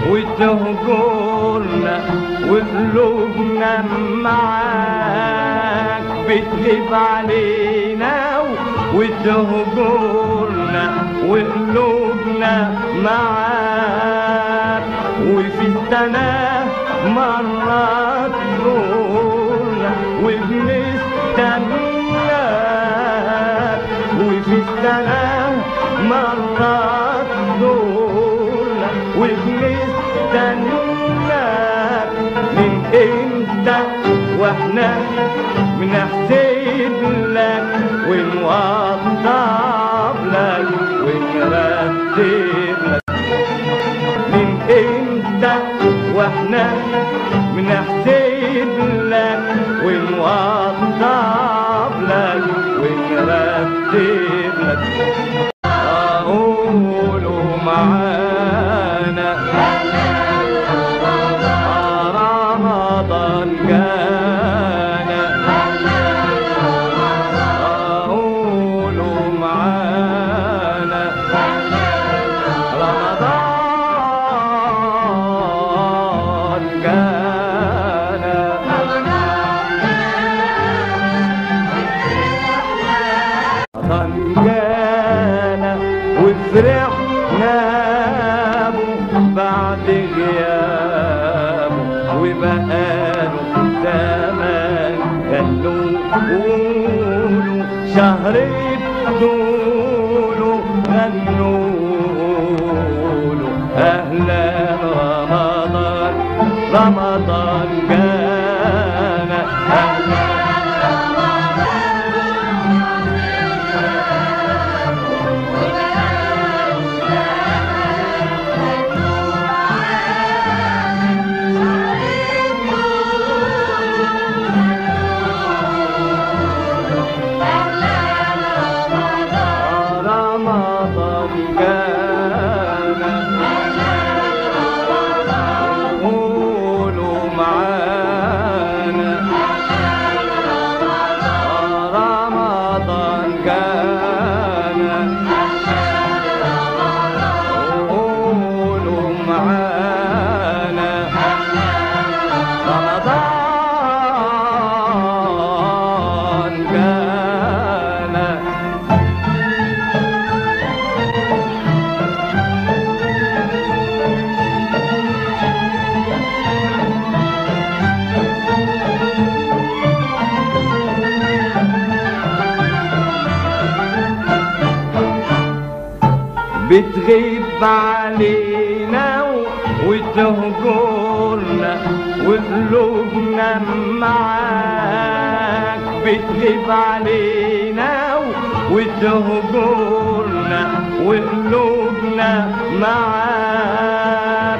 وتهجرنا وقلوبنا معاك. بتغيب علينا وتهجرنا وقلوبنا معاك. وفي السنة مرات تزورنا وبنستناك. وفي مرات تزورنا وبنستناك من إمتى وإحنا بنحسب لك ونوضب لك ونرتب لك. من إمتى وإحنا بنحسب علينا وتهجرنا وقلوبنا معاك بتغيب علينا وتهجرنا وقلوبنا معاك